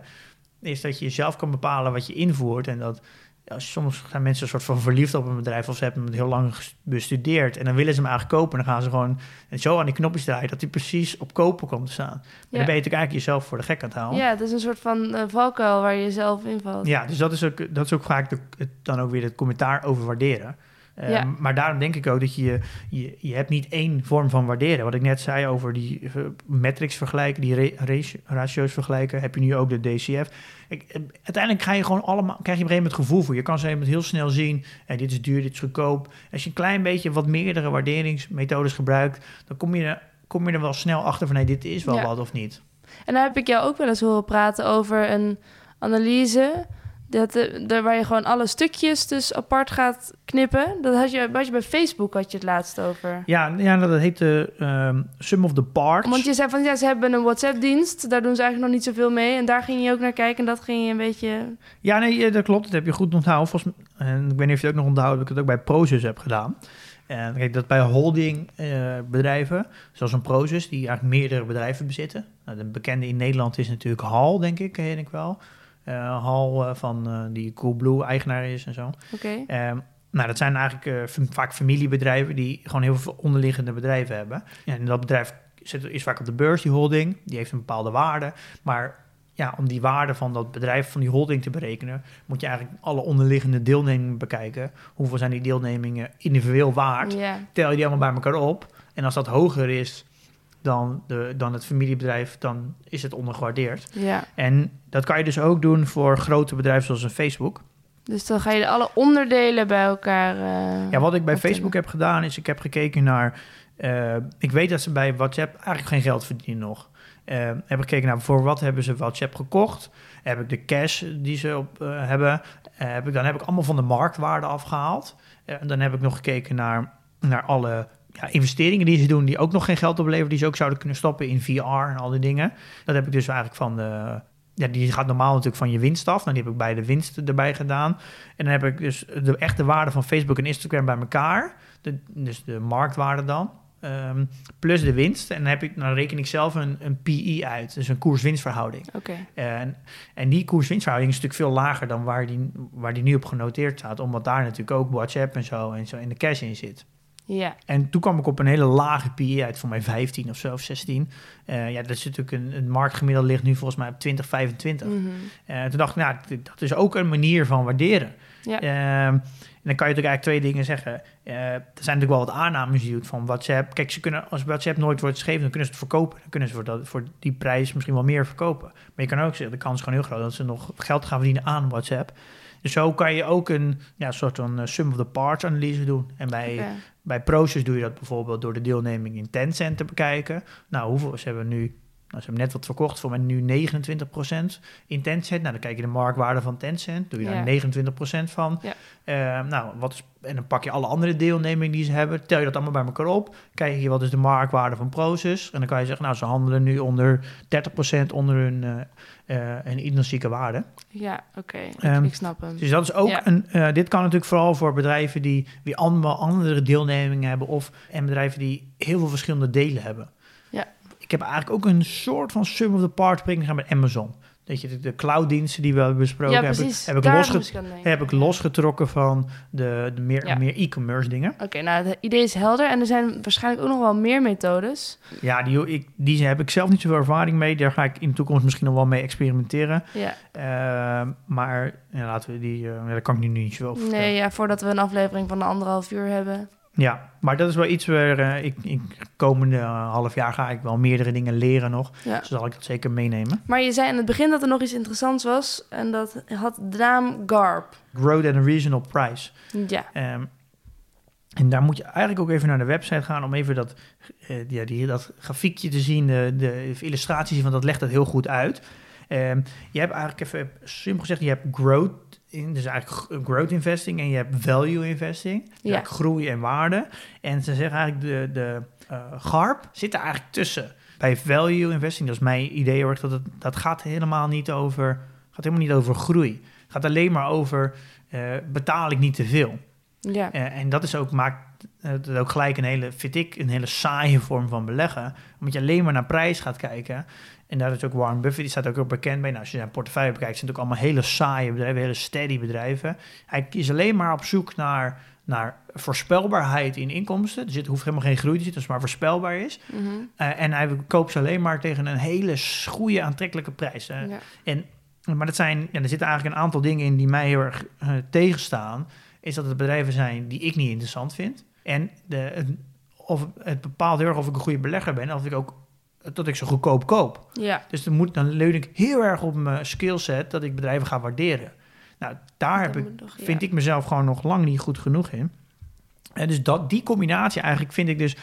is dat je zelf kan bepalen wat je invoert en dat ja, soms zijn mensen een soort van verliefd op een bedrijf of ze hebben het heel lang bestudeerd en dan willen ze hem eigenlijk kopen en dan gaan ze gewoon en zo aan die knopjes draaien dat hij precies op kopen komt te staan. Maar Ja. dan ben je natuurlijk eigenlijk jezelf voor de gek aan het houden. Ja, het is een soort van eh, valkuil waar je jezelf invalt. Ja, dus dat is ook, dat is ook vaak de, het, dan ook weer het commentaar over waarderen. Eh, Ja. Maar daarom denk ik ook dat je, je, je hebt niet één vorm van waarderen. Wat ik net zei over die eh, metrics vergelijken, die ratio's vergelijken, heb je nu ook de DCF. Ik, eh, uiteindelijk ga je gewoon allemaal, krijg je op een gegeven moment gevoel voor. Je kan ze heel snel zien, eh, dit is duur, dit is goedkoop. Als je een klein beetje wat meerdere waarderingsmethodes gebruikt, dan kom je, er- kom je er wel snel achter van, nee, dit is wel Ja. wat of niet. En dan heb ik jou ook wel eens horen praten over een analyse. Dat, eh, daar waar je gewoon alle stukjes dus apart gaat knippen. Dat had je, had je bij Facebook had je het laatst over. Ja, ja dat heet de ehm, sum of the parts. Want je zei van ja, ze hebben een WhatsApp-dienst. Daar doen ze eigenlijk nog niet zoveel mee. En daar ging je ook naar kijken. En dat ging je een beetje. Ja, nee, eh, dat klopt. Dat heb je goed onthouden. Volgens, en ik weet niet of je het ook nog onthouden dat ik het ook bij Prozus heb gedaan. En kijk, dat bij holdingbedrijven, bedrijven, zoals een Prozus, die eigenlijk meerdere bedrijven bezitten. Nou, de bekende in Nederland is natuurlijk Hal, denk ik, ken ik wel. Eh, Hal eh, van eh, die Coolblue eigenaar is en zo. Oké. Ehm, Nou, dat zijn eigenlijk vaak familiebedrijven die gewoon heel veel onderliggende bedrijven hebben. En dat bedrijf zit, is vaak op de beurs, die holding. Die heeft een bepaalde waarde. Maar ja, om die waarde van dat bedrijf, van die holding te berekenen, moet je eigenlijk alle onderliggende deelnemingen bekijken. Hoeveel zijn die deelnemingen individueel waard? Ja. tel je die allemaal bij elkaar op. En als dat hoger is dan, de, dan het familiebedrijf, dan is het ondergewaardeerd. ja. En dat kan je dus ook doen voor grote bedrijven zoals een Facebook. Dus dan ga je alle onderdelen bij elkaar. eh, Ja, wat ik bij. Facebook heb gedaan, is ik heb gekeken naar... eh, ik weet dat ze bij WhatsApp eigenlijk geen geld verdienen nog. Eh, heb ik gekeken naar voor wat hebben ze WhatsApp gekocht. Heb ik de cash die ze op hebben. heb ik, dan heb ik allemaal van de marktwaarde afgehaald. Eh, en dan heb ik nog gekeken naar, naar alle ja, investeringen die ze doen... die ook nog geen geld opleveren. Die ze ook zouden kunnen stoppen in VR en al die dingen. Dat heb ik dus eigenlijk van de... Ja, die gaat normaal natuurlijk van je winst af. Nou, die heb ik bij de winst erbij gedaan. En dan heb ik dus de echte waarde van Facebook en Instagram bij elkaar. De, dus de marktwaarde dan. ehm, plus de winst. En dan, heb ik, dan reken ik zelf een, een PI uit. Dus een koers-winstverhouding. En, en die koers-winstverhouding is natuurlijk veel lager dan waar die, waar die nu op genoteerd staat. Omdat daar natuurlijk ook WhatsApp en zo en zo in de cash in zit. Ja. En toen kwam ik op een hele lage PI uit, voor mij 15 of zo, of 16. Eh, ja, dat is natuurlijk een, het marktgemiddelde ligt nu volgens mij op 20, 25. Mhm. Eh, toen dacht ik, nou, dat is ook een manier van waarderen. Ja. Ehm, en dan kan je natuurlijk eigenlijk twee dingen zeggen. Eh, er zijn natuurlijk wel wat aannames die je doet van WhatsApp. Kijk, ze kunnen, als WhatsApp nooit wordt geschreven, dan kunnen ze het verkopen. Dan kunnen ze voor, dat, voor die prijs misschien wel meer verkopen. Maar je kan ook zeggen, de kans is gewoon heel groot dat ze nog geld gaan verdienen aan WhatsApp. Dus zo kan je ook een ja, soort van sum of the parts analyse doen. En bij. Bij Proces doe je dat bijvoorbeeld door de deelneming in Tencent te bekijken. Nou, hoeveel ze hebben nu? Nou, ze hebben net wat verkocht, voor mij nu 29% in Tencent. Nou, dan kijk je de marktwaarde van Tencent, doe je Ja. daar 29% van. Ja. Eh, nou, wat is, en dan pak je alle andere deelnemingen die ze hebben, tel je dat allemaal bij elkaar op. Kijk je wat is de marktwaarde van Proces. En dan kan je zeggen, nou, ze handelen nu onder 30% onder hun, eh, hun intrinsieke waarde. Ja, oké. Ik- Ehm, ik snap hem. Dus dat is ook Ja. een. eh, dit kan natuurlijk vooral voor bedrijven die weer allemaal andere deelnemingen hebben. Of en bedrijven die heel veel verschillende delen hebben. Ik heb eigenlijk ook een soort van sum of the parts berekening gedaan met Amazon. Dat je de, de clouddiensten die we hebben besproken ja, heb, ik- precies. heb, ik, heb losgetrokken van de, de meer, Ja. meer e-commerce dingen. Oké, nou, het idee is helder. En er zijn waarschijnlijk ook nog wel meer methodes. Ja, die, ik, die heb ik zelf niet zoveel ervaring mee. Daar ga ik in de toekomst misschien nog wel mee experimenteren. Ja. Eh, maar ja, laten we die. daar kan ik nu niet zo over. Nee, ja, voordat we een aflevering van een anderhalf uur hebben. Ja, maar dat is wel iets waar eh, ik, ik komende eh, half jaar ga ik wel meerdere dingen leren nog. Ja. Dus zal ik dat zeker meenemen. Maar je zei in het begin dat er nog iets interessants was. En dat had de naam GARP. Growth at a reasonable price. Ja. Ehm, en daar moet je eigenlijk ook even naar de website gaan om even dat, eh, ja, die, dat grafiekje te zien, de, de illustraties, want dat legt het heel goed uit. Ehm, je hebt eigenlijk even simpel gezegd, je hebt growth in, dus eigenlijk growth investing en je hebt value investing, dus Ja. groei en waarde. En ze zeggen eigenlijk de, de eh, GARP zit er eigenlijk tussen. Bij value investing, dat is mijn idee erg, dat het, dat gaat helemaal niet over, gaat helemaal niet over groei. Het gaat alleen maar over eh, betaal ik niet te veel. Ja. Eh, en dat is ook, maakt het ook gelijk een hele, vind ik, een hele saaie vorm van beleggen. Omdat je alleen maar naar prijs gaat kijken. En daar is ook Warren Buffett, die staat ook bekend bij. Nou, als je zijn portefeuille bekijkt, zijn het ook allemaal hele saaie bedrijven, hele steady bedrijven. Hij is alleen maar op zoek naar, naar voorspelbaarheid in inkomsten. Dus het hoeft helemaal geen groei te zitten, als het maar voorspelbaar is. Mhm. Eh, en hij koopt ze alleen maar tegen een hele goede, aantrekkelijke prijs. Ja. en, maar dat zijn, ja, er zitten eigenlijk een aantal dingen in die mij heel erg eh, tegenstaan. Is dat het bedrijven zijn die ik niet interessant vind. En de, of het bepaalt heel erg of ik een goede belegger ben. Of ik ook dat ik ze goedkoop koop. Ja. Dus dan, moet, dan leun ik heel erg op mijn skillset dat ik bedrijven ga waarderen. Nou, daar heb ik, ja. vind ik mezelf gewoon nog lang niet goed genoeg in. En dus dat, die combinatie eigenlijk vind ik dus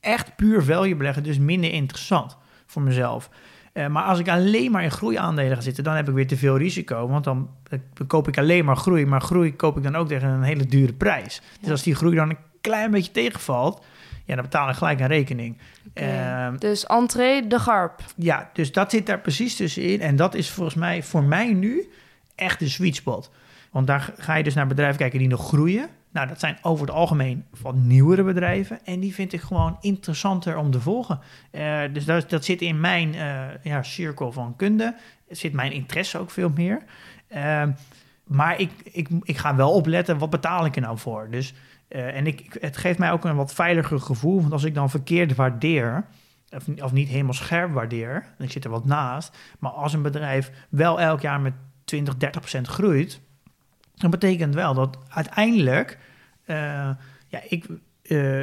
echt puur value beleggen dus minder interessant voor mezelf. Eh, maar als ik alleen maar in groeiaandelen ga zitten, dan heb ik weer te veel risico. Want dan, eh, koop ik alleen maar groei. Maar groei koop ik dan ook tegen een hele dure prijs. Dus als die groei dan een klein beetje tegenvalt, ja, dan betaal ik gelijk een rekening. Ehm, Dus entree de GARP. ja, dus dat zit daar precies tussenin. En dat is volgens mij voor mij nu echt de sweet spot. Want daar ga je dus naar bedrijven kijken die nog groeien. Nou, dat zijn over het algemeen van nieuwere bedrijven. En die vind ik gewoon interessanter om te volgen. Eh, dus dat, dat zit in mijn eh, ja, cirkel van kunde. Zit mijn interesse ook veel meer. Ehm, maar ik, ik, ik ga wel opletten, wat betaal ik er nou voor? Dus, eh, en ik, het geeft mij ook een wat veiliger gevoel, want als ik dan verkeerd waardeer, of, niet helemaal scherp waardeer, dan ik zit er wat naast, maar als een bedrijf wel elk jaar met 20, 30 procent groeit, dan betekent wel dat uiteindelijk, uh, ja, ik, uh,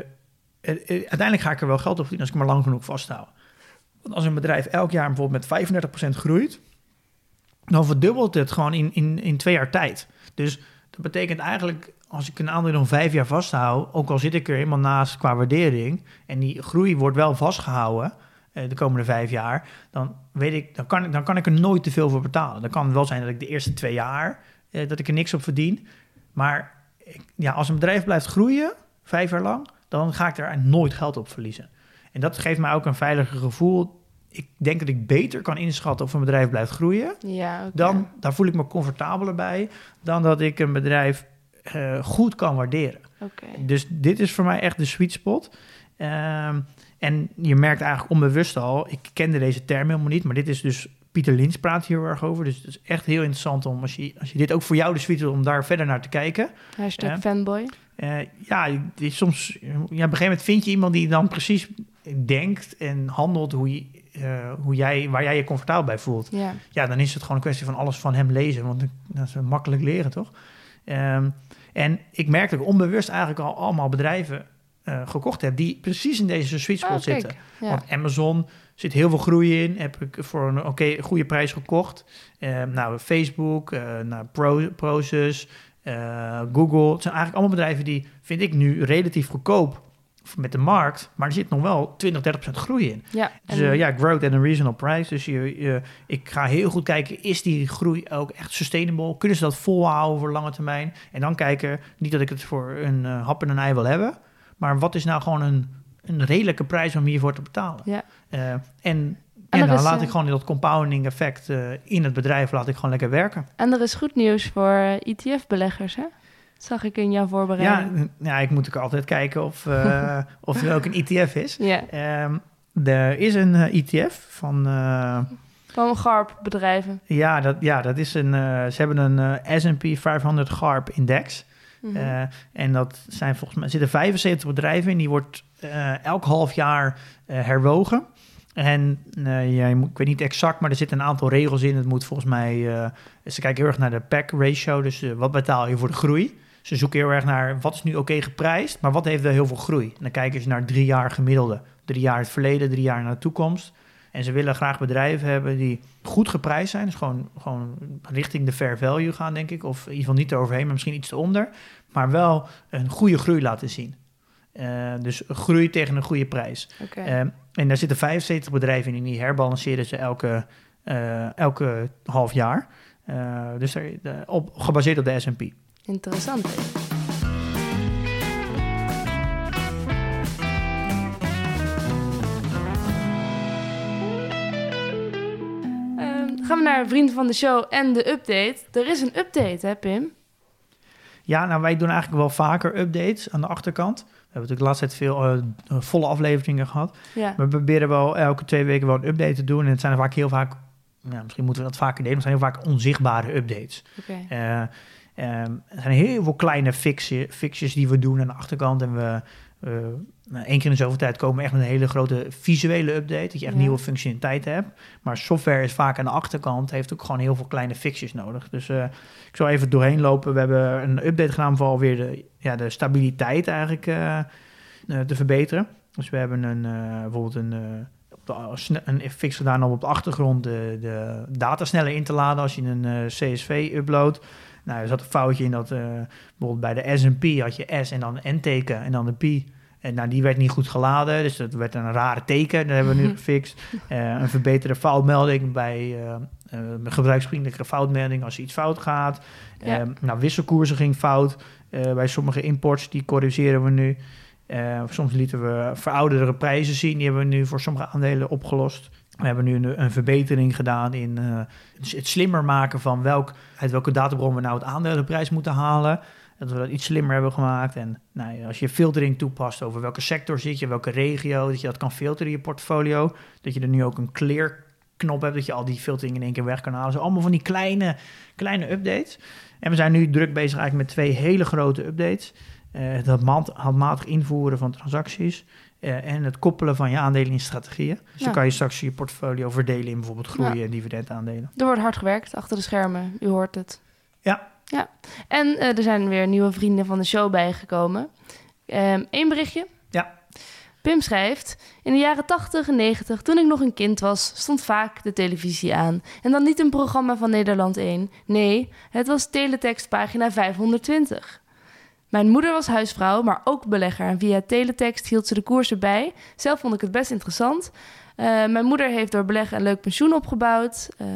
uiteindelijk ga ik er wel geld op verdienen als ik maar lang genoeg vasthoud. Want als een bedrijf elk jaar bijvoorbeeld met 35% groeit, dan verdubbelt het gewoon in, in, in twee jaar tijd. Dus dat betekent eigenlijk, als ik een aandeel nog vijf jaar vasthoud, ook al zit ik er helemaal naast qua waardering, en die groei wordt wel vastgehouden uh, de komende vijf jaar, dan weet ik, dan kan, dan kan ik er nooit te veel voor betalen. Dan kan het wel zijn dat ik de eerste twee jaar uh, dat ik er niks op verdien. Maar ik, ja, als een bedrijf blijft groeien, vijf jaar lang, dan ga ik er nooit geld op verliezen. En dat geeft mij ook een veiliger gevoel. Ik denk dat ik beter kan inschatten of een bedrijf blijft groeien. Ja, okay. dan, daar voel ik me comfortabeler bij dan dat ik een bedrijf uh, goed kan waarderen. Okay. Dus dit is voor mij echt de sweet spot. Um, en je merkt eigenlijk onbewust al, ik kende deze term helemaal niet, maar dit is dus Pieter Lins praat hier erg over. Dus het is echt heel interessant om, als je, als je dit ook voor jou de suite om daar verder naar te kijken. Hashtag uh, fanboy. Uh, ja, die, soms, ja, op een gegeven moment vind je iemand die dan precies denkt en handelt hoe, je, uh, hoe jij, waar jij je comfortabel bij voelt. Ja. ja, dan is het gewoon een kwestie van alles van hem lezen, want dat is makkelijk leren, toch? Um, en ik merk dat ik onbewust eigenlijk al allemaal bedrijven uh, gekocht heb die precies in deze sweet spot Oh, zitten. ja. Want Amazon zit heel veel groei in. Heb ik voor een oké goede prijs gekocht. Eh, nou, Facebook, eh nou, Pro, Prosus, eh, Google. Het zijn eigenlijk allemaal bedrijven die, vind ik nu, relatief goedkoop met de markt. Maar er zit nog wel 20, 30 procent groei in. Ja, Dus eh, ja, growth at a reasonable price. Dus je, je, ik ga heel goed kijken, is die groei ook echt sustainable? Kunnen ze dat volhouden voor lange termijn? En dan kijken, niet dat ik het voor een eh, hap en een ei wil hebben, maar wat is nou gewoon een, een redelijke prijs om hiervoor te betalen? Ja. Eh, en En en dan is, laat ik gewoon dat compounding effect in het bedrijf laat ik gewoon lekker werken. en er is goed nieuws voor ETF-beleggers, hè? Zag ik in jouw Ja, voorbereiding. ja, ik moet ook altijd kijken of, eh, of er ook een ETF is. Ja, Ehm, er is een eh, ETF van eh, van GARP bedrijven. Ja, dat, ja, dat is een. ze hebben een S&P 500 GARP index. Mhm. En dat zijn volgens mij zitten 75 bedrijven in. Die wordt elk half jaar herwogen. En eh, ja, ik weet niet exact, maar er zitten een aantal regels in. Het moet volgens mij. ze kijken heel erg naar de PAC ratio. Dus wat betaal je voor de groei? Ze zoeken heel erg naar wat is nu oké geprijsd, maar wat heeft er heel veel groei? En dan kijken ze naar drie jaar gemiddelde. Drie jaar het verleden, drie jaar naar de toekomst. En ze willen graag bedrijven hebben die goed geprijsd zijn. Dus gewoon, gewoon richting de fair value gaan, denk ik. Of in ieder geval niet eroverheen, maar misschien iets eronder. Maar wel een goede groei laten zien. Eh, dus groei tegen een goede prijs. Eh, en daar zitten 75 bedrijven in en die herbalanceren ze elke, eh, elke half jaar. Dus de- op, gebaseerd op de S&P. Interessant. Ehm, gaan we naar vriend van de show en de update. Er is een update, hè Pim? Ja, nou wij doen eigenlijk wel vaker updates aan de achterkant. We hebben natuurlijk de laatste tijd veel eh, volle afleveringen gehad. Ja. We proberen wel elke twee weken wel een update te doen. En het zijn er vaak heel vaak, ja, misschien moeten we dat vaker delen, maar het zijn heel vaak onzichtbare updates. Oké. Eh, ehm, er zijn heel veel kleine fixje, fixjes die we doen aan de achterkant. En we, nou, één keer in de zoveel tijd komen we echt met een hele grote visuele update. Dat je echt Ja. nieuwe functionaliteit hebt. Maar software is vaak aan de achterkant, heeft ook gewoon heel veel kleine fixjes nodig. Dus eh, ik zal even doorheen lopen. We hebben een update gedaan voor alweer de, ja, de stabiliteit eigenlijk eh, eh, te verbeteren. Dus we hebben een, bijvoorbeeld een... een fix gedaan om op de achtergrond de, de data sneller in te laden als je een CSV uploadt. Nou, er zat een foutje in dat eh, bijvoorbeeld bij de S&P had je S en dan een N-teken en dan de P. En nou, die werd niet goed geladen, dus dat werd een rare teken. Dat hebben we nu gefixt. Eh, een verbeterde foutmelding bij een gebruiksvriendelijke foutmelding als er iets fout gaat. Ja. Eh, nou, wisselkoersen ging fout bij sommige imports, die corrigeren we nu. Soms lieten we verouderde prijzen zien, die hebben we nu voor sommige aandelen opgelost. We hebben nu een, een verbetering gedaan in eh, het- slimmer maken van welk, uit welke databron we nou het aandelenprijs moeten halen. Dat we dat iets slimmer hebben gemaakt. En nou, als je filtering toepast over welke sector zit je, welke regio, dat je dat kan filteren in je portfolio. Dat je er nu ook een clear knop hebt, dat je al die filtering in één keer weg kan halen. Zo allemaal van die kleine, kleine updates. En we zijn nu druk bezig eigenlijk met twee hele grote updates. Het handma- handmatig invoeren van transacties eh, en het koppelen van je aandelen in strategieën. Dus Ja. dan kan je straks je portfolio verdelen in bijvoorbeeld groei- en dividendaandelen. Er wordt hard gewerkt achter de schermen. U hoort het. Ja. Ja. En eh, er zijn weer nieuwe vrienden van de show bijgekomen. Eén berichtje. Ja. Pim schrijft: In de jaren 80 en 90, toen ik nog een kind was, stond vaak de televisie aan. En dan niet een programma van Nederland 1. Nee, het was teletext pagina 520. Mijn moeder was huisvrouw, maar ook belegger. En via teletext hield ze de koersen bij. Zelf vond ik het best interessant. Eh, mijn moeder heeft door beleggen een leuk pensioen opgebouwd. Eh,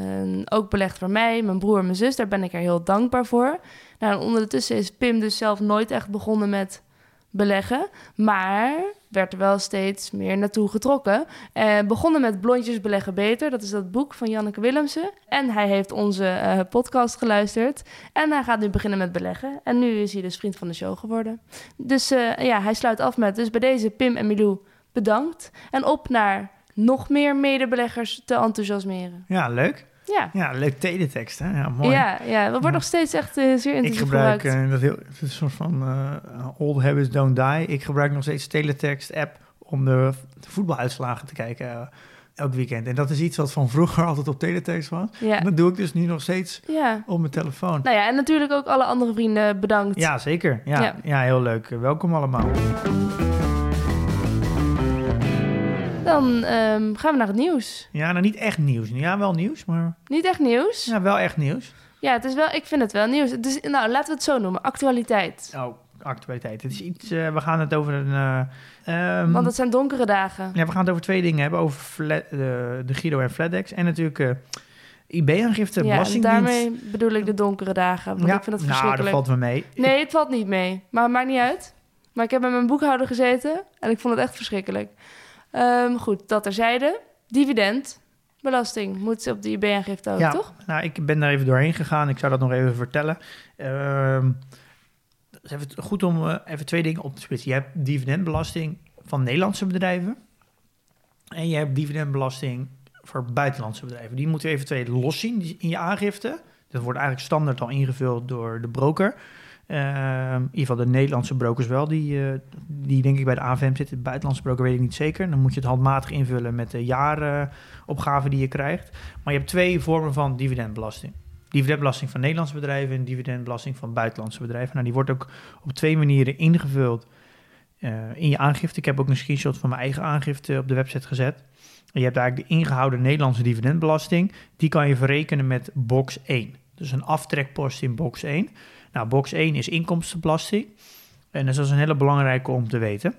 ook belegd voor mij, mijn broer en mijn zus. Daar ben ik er heel dankbaar voor. Nou, en ondertussen is Pim dus zelf nooit echt begonnen met beleggen. Maar werd er wel steeds meer naartoe getrokken. Eh, begonnen met Blondjes beleggen beter. Dat is dat boek van Janneke Willemsen. En hij heeft onze eh, podcast geluisterd. En hij gaat nu beginnen met beleggen. En nu is hij dus vriend van de show geworden. Dus eh, ja, hij sluit af met... Dus bij deze Pim en Milou bedankt. En op naar nog meer medebeleggers te enthousiasmeren. Ja, leuk. Ja. Ja, leuk teletext, hè? Ja, mooi. Ja, ja, dat wordt nog steeds echt eh, zeer Ik intensief gebruik gebruikt. eh, dat heel, is een soort van eh, old habits don't die. Ik gebruik nog steeds teletext app om de, voetbaluitslagen te kijken elk weekend. En dat is iets wat van vroeger altijd op teletext was. ja. En dat doe ik dus nu nog steeds ja. op mijn telefoon. Nou ja, en natuurlijk ook alle andere vrienden bedankt. Ja, zeker. Ja, Ja. ja. heel leuk. Welkom allemaal. Dan ehm, gaan we naar het nieuws. Ja, nou niet echt nieuws. Ja, wel nieuws, maar Niet echt nieuws. Ja, ja, wel echt nieuws. het is wel, ik vind het wel nieuws. Het is, nou, laten we het zo noemen. Actualiteit. Oh, actualiteit. Het is iets, eh, we gaan het over een... eh, ehm, Want het zijn donkere dagen. Ja, we gaan het over twee dingen hebben. Over flat, de Giro en Flatdex. En natuurlijk eh IB-aangifte, Ja, en belastingdienst. daarmee bedoel ik de donkere dagen. Want ja, ik vind het nou, verschrikkelijk. dat valt me mee. Nee, het valt niet mee. Maar het maakt niet uit. Maar ik heb met mijn boekhouder gezeten en ik vond het echt verschrikkelijk. Ehm, goed, dat terzijde. Dividend, belasting, moet op de IB-aangifte ook, ja, toch? nou, ik ben daar even doorheen gegaan. Ik zou dat nog even vertellen. Ehm het is even goed om eh, even twee dingen op te splitsen. Je hebt dividendbelasting van Nederlandse bedrijven. En je hebt dividendbelasting voor buitenlandse bedrijven. Die moeten we even twee los zien die- in je aangifte. Dat wordt eigenlijk standaard al ingevuld door de broker. Ehm, in ieder geval de Nederlandse brokers wel, die, eh, die denk ik bij de AVM zitten. Buitenlandse broker weet ik niet zeker. Dan moet je het handmatig invullen met de jaaropgave die je krijgt. Maar je hebt twee vormen van dividendbelasting. Dividendbelasting van Nederlandse bedrijven en dividendbelasting van buitenlandse bedrijven. Nou, die wordt ook op twee manieren ingevuld eh, in je aangifte. Ik heb ook een screenshot van mijn eigen aangifte op de website gezet. Je hebt eigenlijk de ingehouden Nederlandse dividendbelasting. Die kan je verrekenen met box 1. Dus een aftrekpost in box 1. Nou, box 1 is inkomstenbelasting. En dus dat is een hele belangrijke om te weten.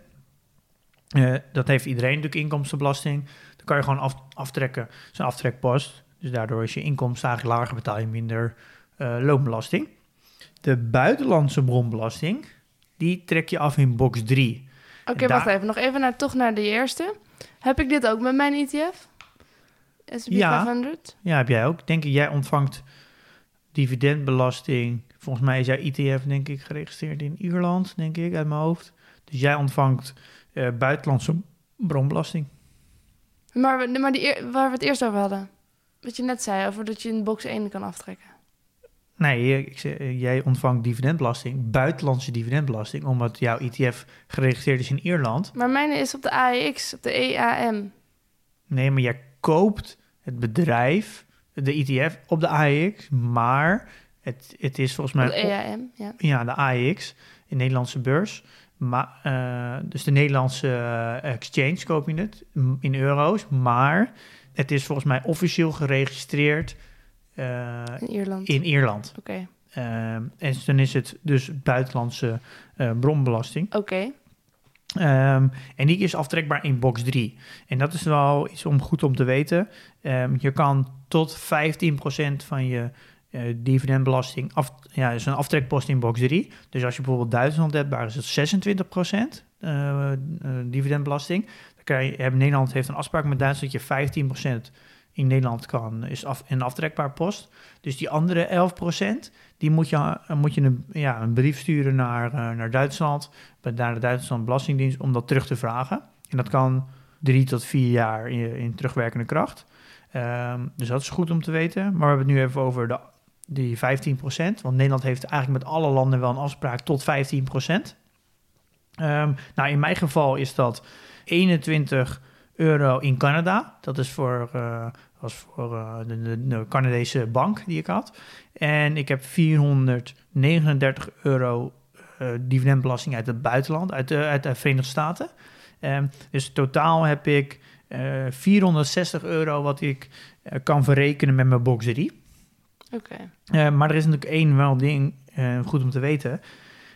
Eh, dat heeft iedereen natuurlijk inkomstenbelasting. Dan kan je gewoon af, aftrekken. Dat is een aftrekpost. Dus daardoor is je inkomsten eigenlijk lager, betaal je minder eh, loonbelasting. De buitenlandse bronbelasting, die trek je af in box 3. Oké, daar- wacht even. Nog even naar, toch naar de eerste. Heb ik dit ook met mijn ETF? S&P Ja. 500? Ja, heb jij ook. Denk ik, jij ontvangt dividendbelasting. Volgens mij is jouw ETF, denk ik, geregistreerd in Ierland, denk ik, uit mijn hoofd. Dus jij ontvangt eh, buitenlandse bronbelasting. Maar, we- maar die, waar we het eerst over hadden. Wat je net zei, over dat je in box 1 kan aftrekken. Nee, ik zeg, eh, jij ontvangt dividendbelasting, buitenlandse dividendbelasting, omdat jouw ETF geregistreerd is in Ierland. Maar mijn is op de AEX, op de EAM. Nee, maar jij koopt het bedrijf, de ETF, op de AEX, maar het, het is volgens mij... de EAM, ja. Ja, de AEX, de Nederlandse beurs. Maar, eh, dus de Nederlandse eh, exchange koop je het in euro's. Maar het is volgens mij officieel geregistreerd eh, In Ierland. in Ierland. Oké, Eh, en dan is het dus buitenlandse bronbelasting. oké. Ehm, en die is aftrekbaar in box 3. En dat is wel iets om goed om te weten. Ehm, je kan tot 15% van je eh, dividendbelasting af, ja, is een aftrekpost in box 3. Dus als je bijvoorbeeld Duitsland hebt, is het 26% eh, eh, dividendbelasting. Dan kan je, Nederland heeft een afspraak met Duitsland dat je 15% in Nederland kan, is af, een aftrekbaar post. Dus die andere 11%, die moet je, eh, moet je een, ja, een brief sturen naar, eh, naar Duitsland naar de Duitsland Belastingdienst om dat terug te vragen. En dat kan drie tot vier jaar in, in terugwerkende kracht. Ehm, dus dat is goed om te weten. Maar we hebben het nu even over de, die 15%. Want Nederland heeft eigenlijk met alle landen wel een afspraak tot 15%. Ehm nou, in mijn geval is dat 21 euro in Canada. Dat is voor, eh, was voor eh, de, de, de Canadese bank die ik had. En ik heb 439 euro eh, dividendbelasting uit het buitenland, uit de, uit de Verenigde Staten. Ehm, dus totaal heb ik eh, 460 euro wat ik eh, kan verrekenen met mijn box 3. Oké. Eh, maar er is natuurlijk één wel ding eh, goed om te weten.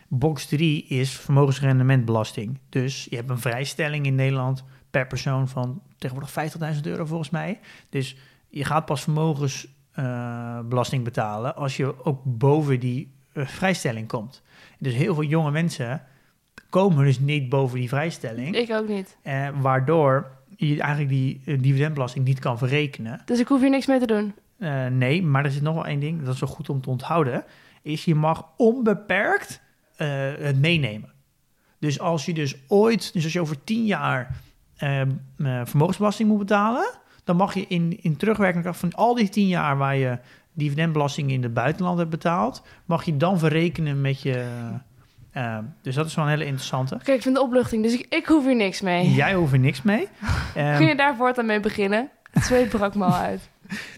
Box 3 is vermogensrendementbelasting. Dus je hebt een vrijstelling in Nederland per persoon van tegenwoordig 50.000 euro volgens mij. Dus je gaat pas vermogensbelasting betalen als je ook boven die eh, vrijstelling komt. Dus heel veel jonge mensen komen dus niet boven die vrijstelling. Ik ook niet. eh, waardoor je eigenlijk die eh, dividendbelasting niet kan verrekenen. Dus ik hoef hier niks mee te doen. Eh, nee, maar er zit nog wel één ding, dat is wel goed om te onthouden, is je mag onbeperkt eh, het meenemen. Dus als je dus ooit, dus als je over tien jaar eh, eh, vermogensbelasting moet betalen, dan mag je in, in terugwerkende kracht van al die tien jaar waar je dividendbelasting in het buitenland hebt betaald, mag je dan verrekenen met je. eh, dus dat is wel een hele interessante. Oké, ik vind de opluchting, dus ik, ik hoef hier niks mee. Jij hoeft er niks mee. Ehm, Kun je daar voortaan mee beginnen? Het zweet brak me al uit.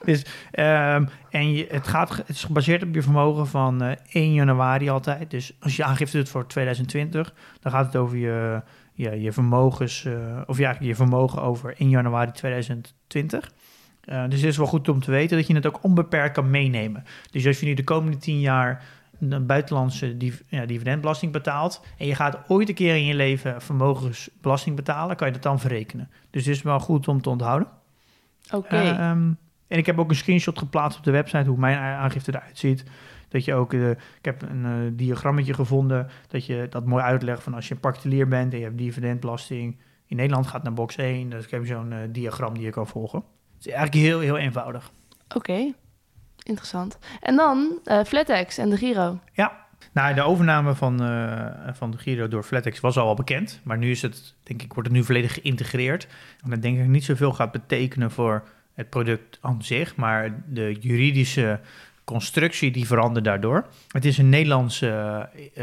Dus, ehm, en je, het, gaat, het is gebaseerd op je vermogen van eh 1 januari altijd. Dus als je aangifte doet voor 2020, dan gaat het over je, je, je vermogens, eh, of ja, je vermogen over 1 januari 2020. Eh, dus het is wel goed om te weten dat je het ook onbeperkt kan meenemen. Dus als je nu de komende 10 jaar een buitenlandse div- ja, dividendbelasting betaalt en je gaat ooit een keer in je leven vermogensbelasting betalen, kan je dat dan verrekenen. Dus het is wel goed om te onthouden. Oké. Eh, ehm, en ik heb ook een screenshot geplaatst op de website hoe mijn aangifte eruit ziet. Dat je ook, eh, ik heb een eh, diagrammetje gevonden dat je dat mooi uitlegt van als je een particulier bent en je hebt dividendbelasting. In Nederland gaat naar box 1, dus ik heb zo'n eh, diagram die je kan volgen. Het is eigenlijk heel, heel eenvoudig. Oké. Interessant. En dan FlatEx en de Giro. Ja, nou, de overname van, van de Giro door FlatEx was al wel bekend. Maar nu is het, denk ik, wordt het nu volledig geïntegreerd. En dat denk ik niet zoveel gaat betekenen voor het product aan zich. Maar de juridische constructie die verandert daardoor. Het is een Nederlands eh,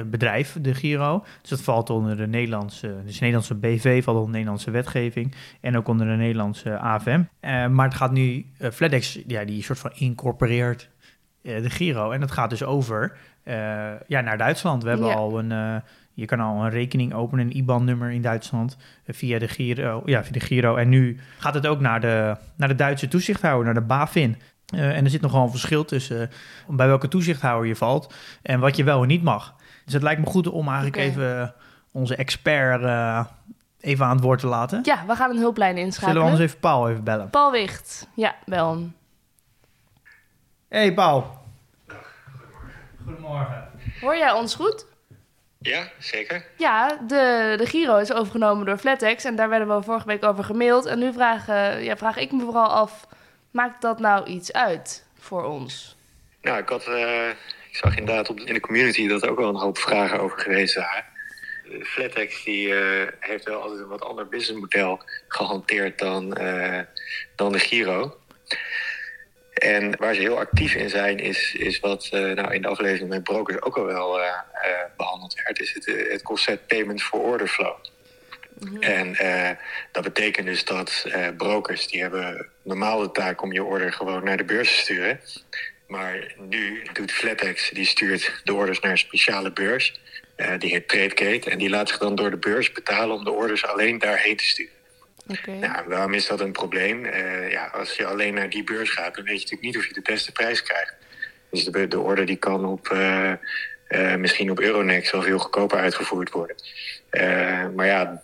bedrijf, de Giro. Dus dat valt onder de Nederlandse, dus de Nederlandse BV, valt onder de Nederlandse wetgeving. En ook onder de Nederlandse AFM. Eh, maar het gaat nu, eh, FlatEx, ja, die soort van incorporeert eh, de Giro. En dat gaat dus over eh, ja, naar Duitsland. We hebben Ja. al een, eh, je kan al een rekening openen, een IBAN-nummer in Duitsland eh, via de Giro. Ja, via de Giro. En nu gaat het ook naar de, naar de Duitse toezichthouder, naar de BaFin. Eh, en er zit nogal een verschil tussen eh, bij welke toezichthouder je valt en wat je wel en niet mag. Dus het lijkt me goed om eigenlijk even onze expert eh, even aan het woord te laten. Ja, we gaan een hulplijn Zullen we inschakelen. anders even Paul even bellen? Paul Wicht. Ja, bel hem. Hey Paul. Goedemorgen. Hoor jij ons goed? Ja, zeker. Ja, de, de Giro is overgenomen door FlatEx en daar werden we vorige week over gemaild. En nu vraag, eh, ja, vraag ik me vooral af, maakt dat nou iets uit voor ons? Nou, ik, had, eh, ik zag inderdaad op, in de community dat er ook wel een hoop vragen over geweest waren. De Flatex die, eh, heeft wel altijd een wat ander businessmodel gehanteerd dan, eh, dan de Giro. En waar ze heel actief in zijn, is, is wat eh, nou in de aflevering met brokers ook al wel eh, eh, behandeld werd, is het, eh, het concept payment for order flow. En eh, dat betekent dus dat eh, brokers die hebben normaal de taak om je order gewoon naar de beurs te sturen. Maar nu doet FlatEx, die stuurt de orders naar een speciale beurs. eh, die heet TradeGate. En die laat zich dan door de beurs betalen om de orders alleen daarheen te sturen. Nou, waarom is dat een probleem? Ja, als je alleen naar die beurs gaat, dan weet je natuurlijk niet of je de beste prijs krijgt. Dus de, de order die kan op, misschien op Euronext wel veel goedkoper uitgevoerd worden. Eh, maar ja,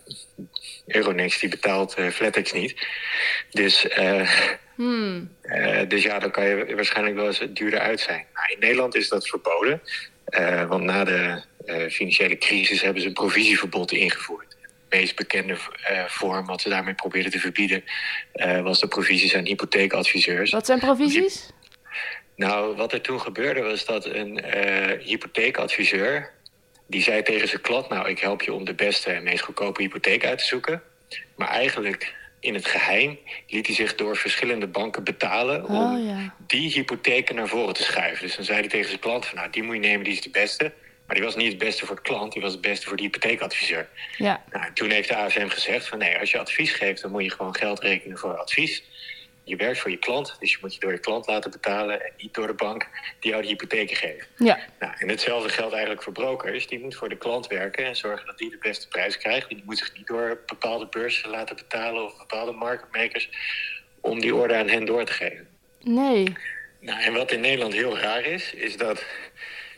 Euronext die betaalt eh, FlatEx niet. Dus, eh, Hmm. dus ja, dan kan je waarschijnlijk wel eens duurder uit zijn. Nou, in Nederland is dat verboden. want na de financiële crisis hebben ze een provisieverbod ingevoerd. De meest bekende vorm wat ze daarmee probeerden te verbieden... was de provisies aan hypotheekadviseurs. Wat zijn provisies? Nou, wat er toen gebeurde was dat een hypotheekadviseur... die zei tegen zijn klant... nou, ik help je om de beste en meest goedkope hypotheek uit te zoeken. Maar eigenlijk in het geheim liet hij zich door verschillende banken betalen om Oh ja. die hypotheken naar voren te schuiven. Dus dan zei hij tegen zijn klant van nou, die moet je nemen, die is de beste. Maar die was niet het beste voor de klant, die was het beste voor de hypotheekadviseur. Ja. Nou, en toen heeft de AFM gezegd van nee, als je advies geeft, dan moet je gewoon geld rekenen voor advies. Je werkt voor je klant, dus je moet je door je klant laten betalen en niet door de bank die jou de hypotheken geeft. Ja. Nou, en hetzelfde geldt eigenlijk voor brokers. Die moet voor de klant werken en zorgen dat die de beste prijs krijgt. Die moet zich niet door bepaalde beurzen laten betalen of bepaalde marketmakers om die orde aan hen door te geven. Nee. Nou, en wat in Nederland heel raar is, is dat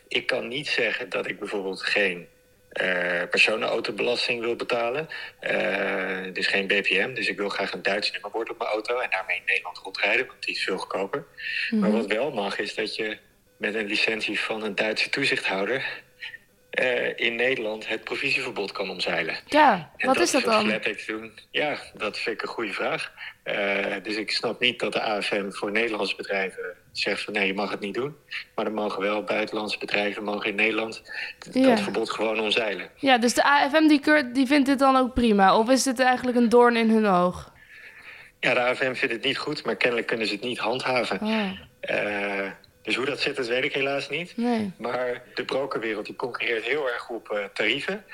ik kan niet zeggen dat ik bijvoorbeeld geen eh personenautobelasting wil betalen. Eh, dus geen BPM. Dus ik wil graag een Duits nummerbord op mijn auto en daarmee in Nederland rondrijden, want die is veel goedkoper. Maar wat wel mag, is dat je met een licentie van een Duitse toezichthouder eh, in Nederland het provisieverbod kan omzeilen. Ja, En wat is dat dan? Doen. Ja, dat vind ik een goede vraag. Dus ik snap niet dat de AFM voor Nederlandse bedrijven zegt van nee, je mag het niet doen. Maar dan mogen wel buitenlandse bedrijven mogen in Nederland Ja. dat verbod gewoon omzeilen. Ja, dus de AFM die, keurt, die vindt dit dan ook prima? Of is dit eigenlijk een doorn in hun oog? Ja, de AFM vindt het niet goed, maar kennelijk kunnen ze het niet handhaven. Oh, Eh, dus hoe dat zit, dat weet ik helaas niet. nee. Maar de brokerwereld die concurreert heel erg op eh, tarieven.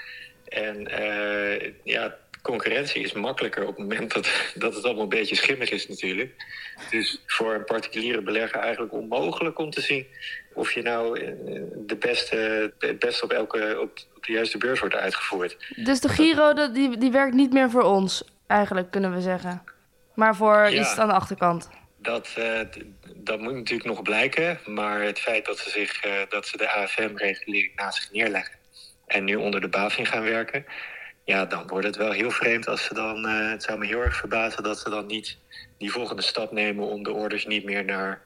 En eh, ja, concurrentie is makkelijker op het moment dat, dat het allemaal een beetje schimmig is natuurlijk. Dus voor een particuliere belegger eigenlijk onmogelijk om te zien of je nou eh, de beste, het beste op, elke, op, de juiste beurs wordt uitgevoerd. Dus de Giro die, die werkt niet meer voor ons, eigenlijk kunnen we zeggen. Maar voor Ja. iets aan de achterkant. Dat, eh, dat moet natuurlijk nog blijken. Maar het feit dat ze, zich, eh, dat ze de AFM-regulering naast zich neerleggen en nu onder de BaFin gaan werken, ja, dan wordt het wel heel vreemd als ze dan. eh, het zou me heel erg verbazen dat ze dan niet die volgende stap nemen om de orders niet meer naar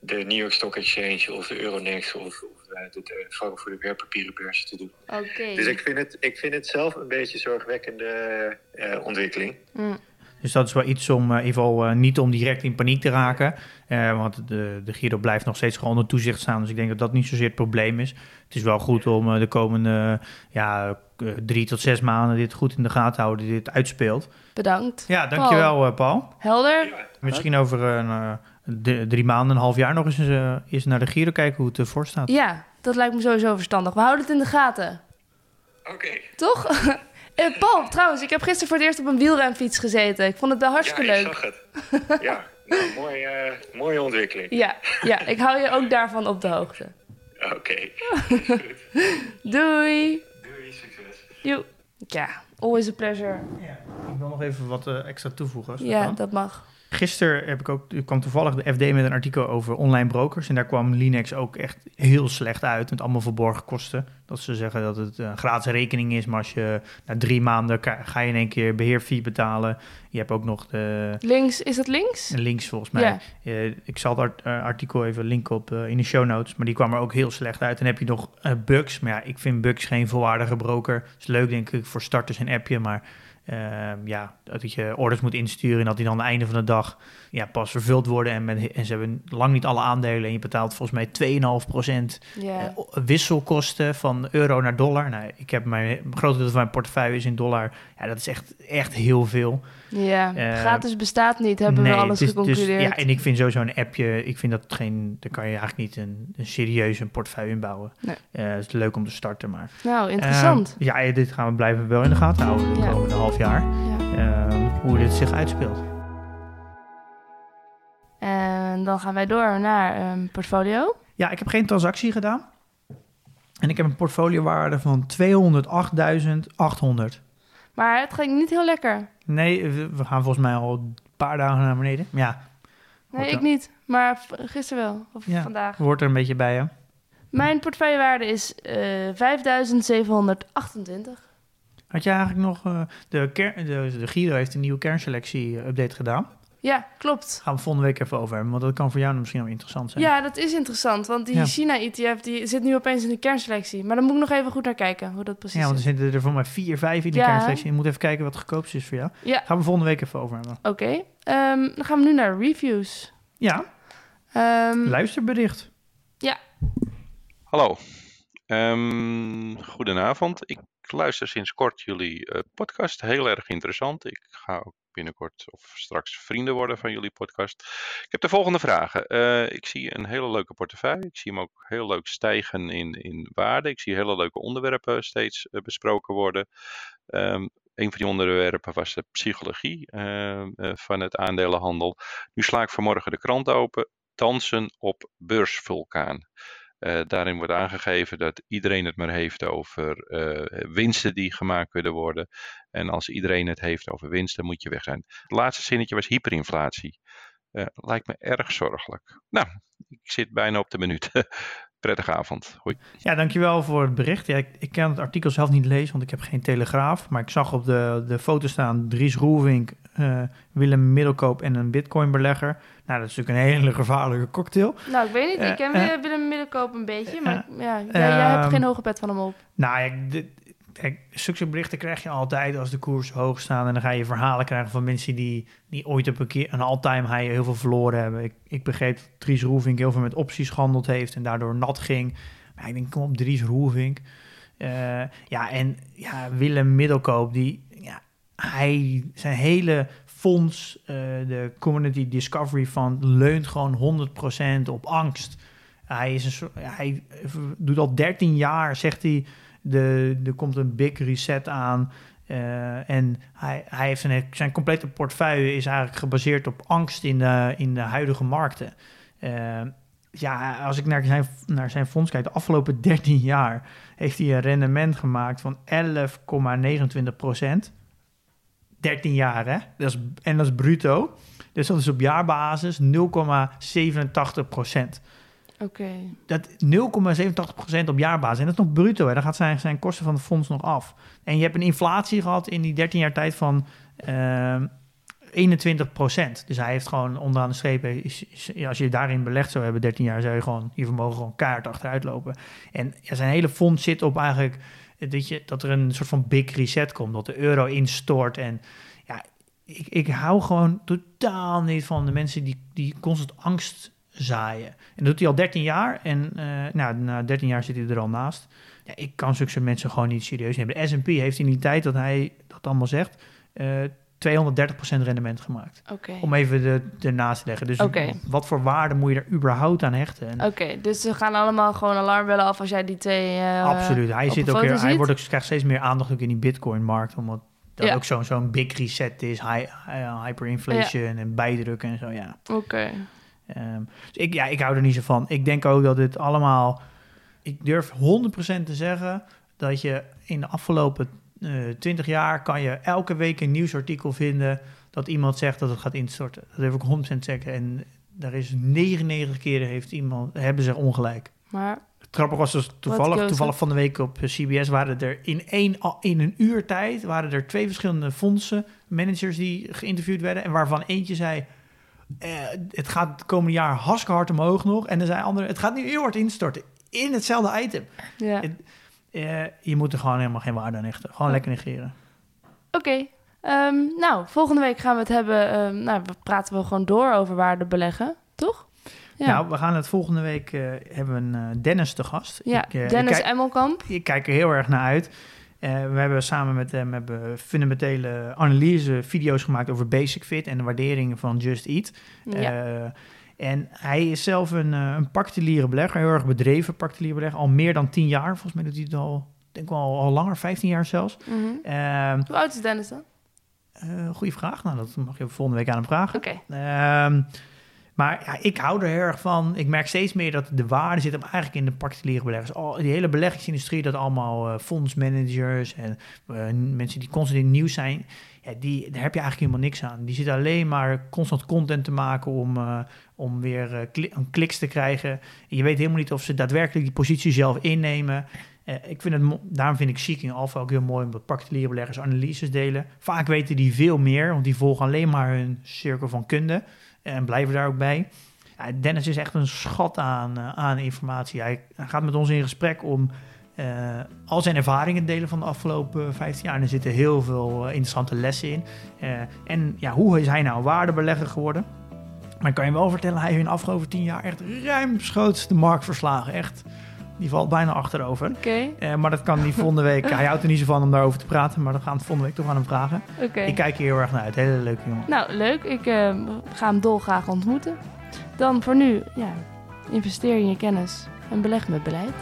de New York Stock Exchange of de Euronext of, of eh, de, de Frankfurter Wertpapierenbeurs te doen. Oké. Dus ik vind, het, ik vind het zelf een beetje een zorgwekkende eh, ontwikkeling. Mm. Dus dat is wel iets om, in ieder geval niet om direct in paniek te raken. Eh, want de, de Giro blijft nog steeds gewoon onder toezicht staan. Dus ik denk dat dat niet zozeer het probleem is. Het is wel goed om eh, de komende ja, drie tot zes maanden dit goed in de gaten te houden, dit uitspeelt. Bedankt. Ja, dankjewel eh, Paul. Helder? Misschien over een, eh, drie maanden, een half jaar nog eens, eh, eens naar de Giro kijken hoe het ervoor staat. Ja, dat lijkt me sowieso verstandig. We houden het in de gaten. Oké. Toch? Eh, Paul, trouwens, ik heb gisteren voor het eerst op een wielrenfiets gezeten. Ik vond het wel hartstikke ja, ik leuk. zag het. ja, nou, mooi, eh, mooie ontwikkeling. Ja, ja, ik hou je ook daarvan op de hoogte. Oké. Doei, Joe. Ja, always a pleasure. Ja, ik wil nog even wat eh, extra toevoegen. Als Ja, kan. dat mag. Gisteren heb ik ook, kwam toevallig de FD met een artikel over online brokers. En daar kwam Linex ook echt heel slecht uit. Met allemaal verborgen kosten. Dat ze zeggen dat het een gratis rekening is. Maar als je na drie maanden ga je in één keer beheerfee betalen. Je hebt ook nog de Links, is dat links? links volgens mij. Eh, ik zal het art- eh, artikel even linken op eh, in de show notes. Maar die kwam er ook heel slecht uit. En dan heb je nog Bugs. Maar ja, ik vind Bugs geen volwaardige broker. is leuk denk ik voor starters een appje. Maar ehm, ja, dat je orders moet insturen. En dat die dan aan het einde van de dag ja, pas vervuld worden. En, met, en ze hebben lang niet alle aandelen. En je betaalt volgens mij 2,5% Ja. eh, wisselkosten van euro naar dollar. Nou, ik heb mijn groot deel van mijn portefeuille is in dollar. Ja, dat is echt, echt heel veel. Ja. eh, Gratis bestaat niet, hebben we alles is- dus- geconcludeerd. ja, en ik vind sowieso een appje, ik vind dat geen, daar kan je eigenlijk niet een, een serieus een portefeuille in bouwen. Nee. Eh, het is leuk om te starten, maar... Nou, interessant. Ehm, ja, dit gaan we blijven wel in de gaten houden de Ja. komende half jaar. ja. Ehm, hoe dit zich uitspeelt. En dan gaan wij door naar een portfolio. Ja, ik heb geen transactie gedaan. En ik heb een portfoliowaarde van 208.800. Maar het ging niet heel lekker. Nee, we gaan volgens mij al een paar dagen naar beneden. Ja, Nee, ik niet. Maar gisteren wel. Of Ja. vandaag. hoort er een beetje bij, hè? Mijn portefeuillewaarde is eh 5728. Had je eigenlijk nog... eh, de, de, de Giro heeft een nieuwe kernselectie-update gedaan. Ja, klopt. Gaan we volgende week even over hebben, want dat kan voor jou misschien wel interessant zijn. Ja, dat is interessant. Want die Ja. China-ETF die zit nu opeens in de kernselectie. Maar dan moet ik nog even goed naar kijken hoe dat precies Ja, want er is. zitten er voor mij vier, vijf in de Ja. kernselectie. Je moet even kijken wat goedkoopst is voor jou. Ja, Gaan we volgende week even over hebben. oké. Ehm, dan gaan we nu naar reviews. Ja, Ehm, luisterbericht. Hallo. Ehm, goedenavond. Ik ik luister sinds kort jullie uh, podcast. Heel erg interessant. Ik ga ook binnenkort of straks vrienden worden van jullie podcast. Ik heb de volgende vragen. Uh, ik zie een hele leuke portefeuille. Ik zie hem ook heel leuk stijgen in, in waarde. Ik zie hele leuke onderwerpen steeds uh, besproken worden. Um, een van die onderwerpen was de psychologie uh, van het aandelenhandel. Nu sla ik vanmorgen de krant open. Dansen op beursvulkaan. Uh, daarin wordt aangegeven dat iedereen het maar heeft over uh, winsten die gemaakt kunnen worden. En als iedereen het heeft over winsten, moet je weg zijn. Het laatste zinnetje was hyperinflatie. Uh, lijkt me erg zorgelijk. Nou, ik zit bijna op de minuut. Prettige avond. Hoi. Ja, dankjewel voor het bericht. Ja, ik, ik, kan het artikel zelf niet lezen, want ik heb geen telegraaf. Maar ik zag op de, de foto staan Dries Roelvink, uh, Willem Middelkoop en een bitcoinbelegger. Nou, dat is natuurlijk een hele gevaarlijke cocktail. Nou, ik weet niet. ik ken uh, Willem Middelkoop een beetje, maar ja, jij, jij hebt geen hoge pet van hem op. Nou ja, dit, Kijk, zulke berichten krijg je altijd als de koers hoog staan. En dan ga je verhalen krijgen van mensen die, die ooit op een keer een all-time high heel veel verloren hebben. Ik, ik begreep dat Dries Roelvink heel veel met opties gehandeld heeft en daardoor nat ging. Maar ik denk, kom op, Dries Roelvink. Uh, ja, en ja, Willem Middelkoop, die, ja, hij, zijn hele fonds, uh, de Community Discovery Fund, leunt gewoon 100% op angst. Hij, is een hij doet al 13 jaar, zegt hij de, er komt een big reset aan. Uh, en hij, hij heeft zijn, zijn complete portefeuille is eigenlijk gebaseerd op angst in de, in de huidige markten. Uh, ja, als ik naar zijn, naar zijn fonds kijk, de afgelopen 13 jaar heeft hij een rendement gemaakt van 11,29 procent. 13 jaar, hè? Dat is, en dat is bruto. Dus dat is op jaarbasis 0,87 procent. Dat 0,87% op jaarbasis. En dat is nog bruto. Hè. Dan gaat zijn, zijn kosten van het fonds nog af. En je hebt een inflatie gehad in die 13 jaar tijd van uh, 21%. Dus hij heeft gewoon onderaan de. Is, is, als je daarin belegd zou hebben 13 jaar... zou je gewoon je vermogen gewoon kaart achteruit lopen. En zijn hele fonds zit op eigenlijk... Dat, je, dat er een soort van big reset komt. Dat de euro instort en... Ja, ik, ik hou gewoon totaal niet van de mensen die, die constant angst zaaien. En dat doet hij al 13 jaar. En uh, nou, na 13 jaar zit hij er al naast. Ja, ik kan zulke mensen gewoon niet serieus nemen. De S&P heeft in die tijd dat hij dat allemaal zegt... Uh, 230% rendement gemaakt. Okay. Om even de, ernaast te leggen. Dus okay. wat voor waarde moet je er überhaupt aan hechten? Oké, okay, dus ze gaan allemaal gewoon alarmbellen af als jij die twee. Uh, Absoluut. Hij, zit ook weer, hij wordt ook, krijgt steeds meer aandacht ook in die Bitcoin-markt. Omdat dat ja. ook zo'n zo'n big reset is, high, uh, hyperinflation ja. en bijdrukken en zo. Ja. Oké. Um, dus ik, ja, ik hou er niet zo van. Ik denk ook dat dit allemaal... Ik durf 100% te zeggen dat je in de afgelopen uh, 20 jaar... kan je elke week een nieuwsartikel vinden... dat iemand zegt dat het gaat instorten. Dat heb ik 100% zeggen. En daar is 99 keren heeft iemand, hebben ze ongelijk. Maar Grappig was dus toevallig, toevallig van de week op CBS waren er in, één, in een uur tijd waren er twee verschillende fondsen, managers die geïnterviewd werden. En waarvan eentje zei: het gaat het komende jaar hartstikke hard omhoog nog. En er zijn andere, het gaat nu heel hard instorten in hetzelfde item. Ja. Het, uh, je moet er gewoon helemaal geen waarde aan hechten. Gewoon ja. lekker negeren. Oké. Okay. Um, nou, volgende week gaan we het hebben. Um, nou, we praten we gewoon door over waarde beleggen, toch? Ja. Nou, we gaan het volgende week uh, hebben een uh, Dennis te gast. Ja, ik, Dennis ik Emmelkamp. Ik kijk er heel erg naar uit. Uh, we hebben samen met hem hebben fundamentele analyse video's gemaakt over Basic Fit en de waarderingen van Just Eat. Ja. Uh, en hij is zelf een, uh, een particuliere belegger, heel erg bedreven particuliere belegger, al meer dan tien jaar. Volgens mij doet hij het al, denk wel al, al langer, 15 jaar zelfs. Mm -hmm. Hoe oud is Dennis dan? goeie vraag. Nou, dat mag je volgende week aan hem vragen. Oké. Okay. Uh, maar ja, ik hou er erg van. Ik merk steeds meer dat de waarde zit hem eigenlijk in de particuliere beleggers. Al, die hele beleggingsindustrie, dat allemaal uh, fondsmanagers en uh, mensen die constant in zijn. Ja, die, daar heb je eigenlijk helemaal niks aan. Die zitten alleen maar constant content te maken om, uh, om weer kli kliks te krijgen. En je weet helemaal niet of ze daadwerkelijk die positie zelf innemen. ik vind het, daarom vind ik Seeking Alpha ook heel mooi, omdat particuliere beleggers analyses delen. Vaak weten die veel meer, want die volgen alleen maar hun cirkel van kunde en blijven daar ook bij. Dennis is echt een schat aan, uh, aan informatie. Hij, gaat met ons in gesprek om uh, al zijn ervaringen te delen van de afgelopen 15 jaar. En er zitten heel veel interessante lessen in. en ja, hoe is hij nou waardebelegger geworden? Maar ik kan je wel vertellen, hij heeft in de afgelopen 10 jaar echt ruimschoots de markt verslagen. Echt Die valt bijna achterover. Oké, Eh, maar dat kan die volgende week. Hij houdt er niet zo van om daarover te praten, maar dan gaan we het volgende week toch aan hem vragen. oké. Ik kijk hier heel erg naar uit. Hele leuke jongen. Nou, leuk. Ik eh, ga hem dolgraag ontmoeten. Dan voor nu, ja, investeer in je kennis en beleg met beleid.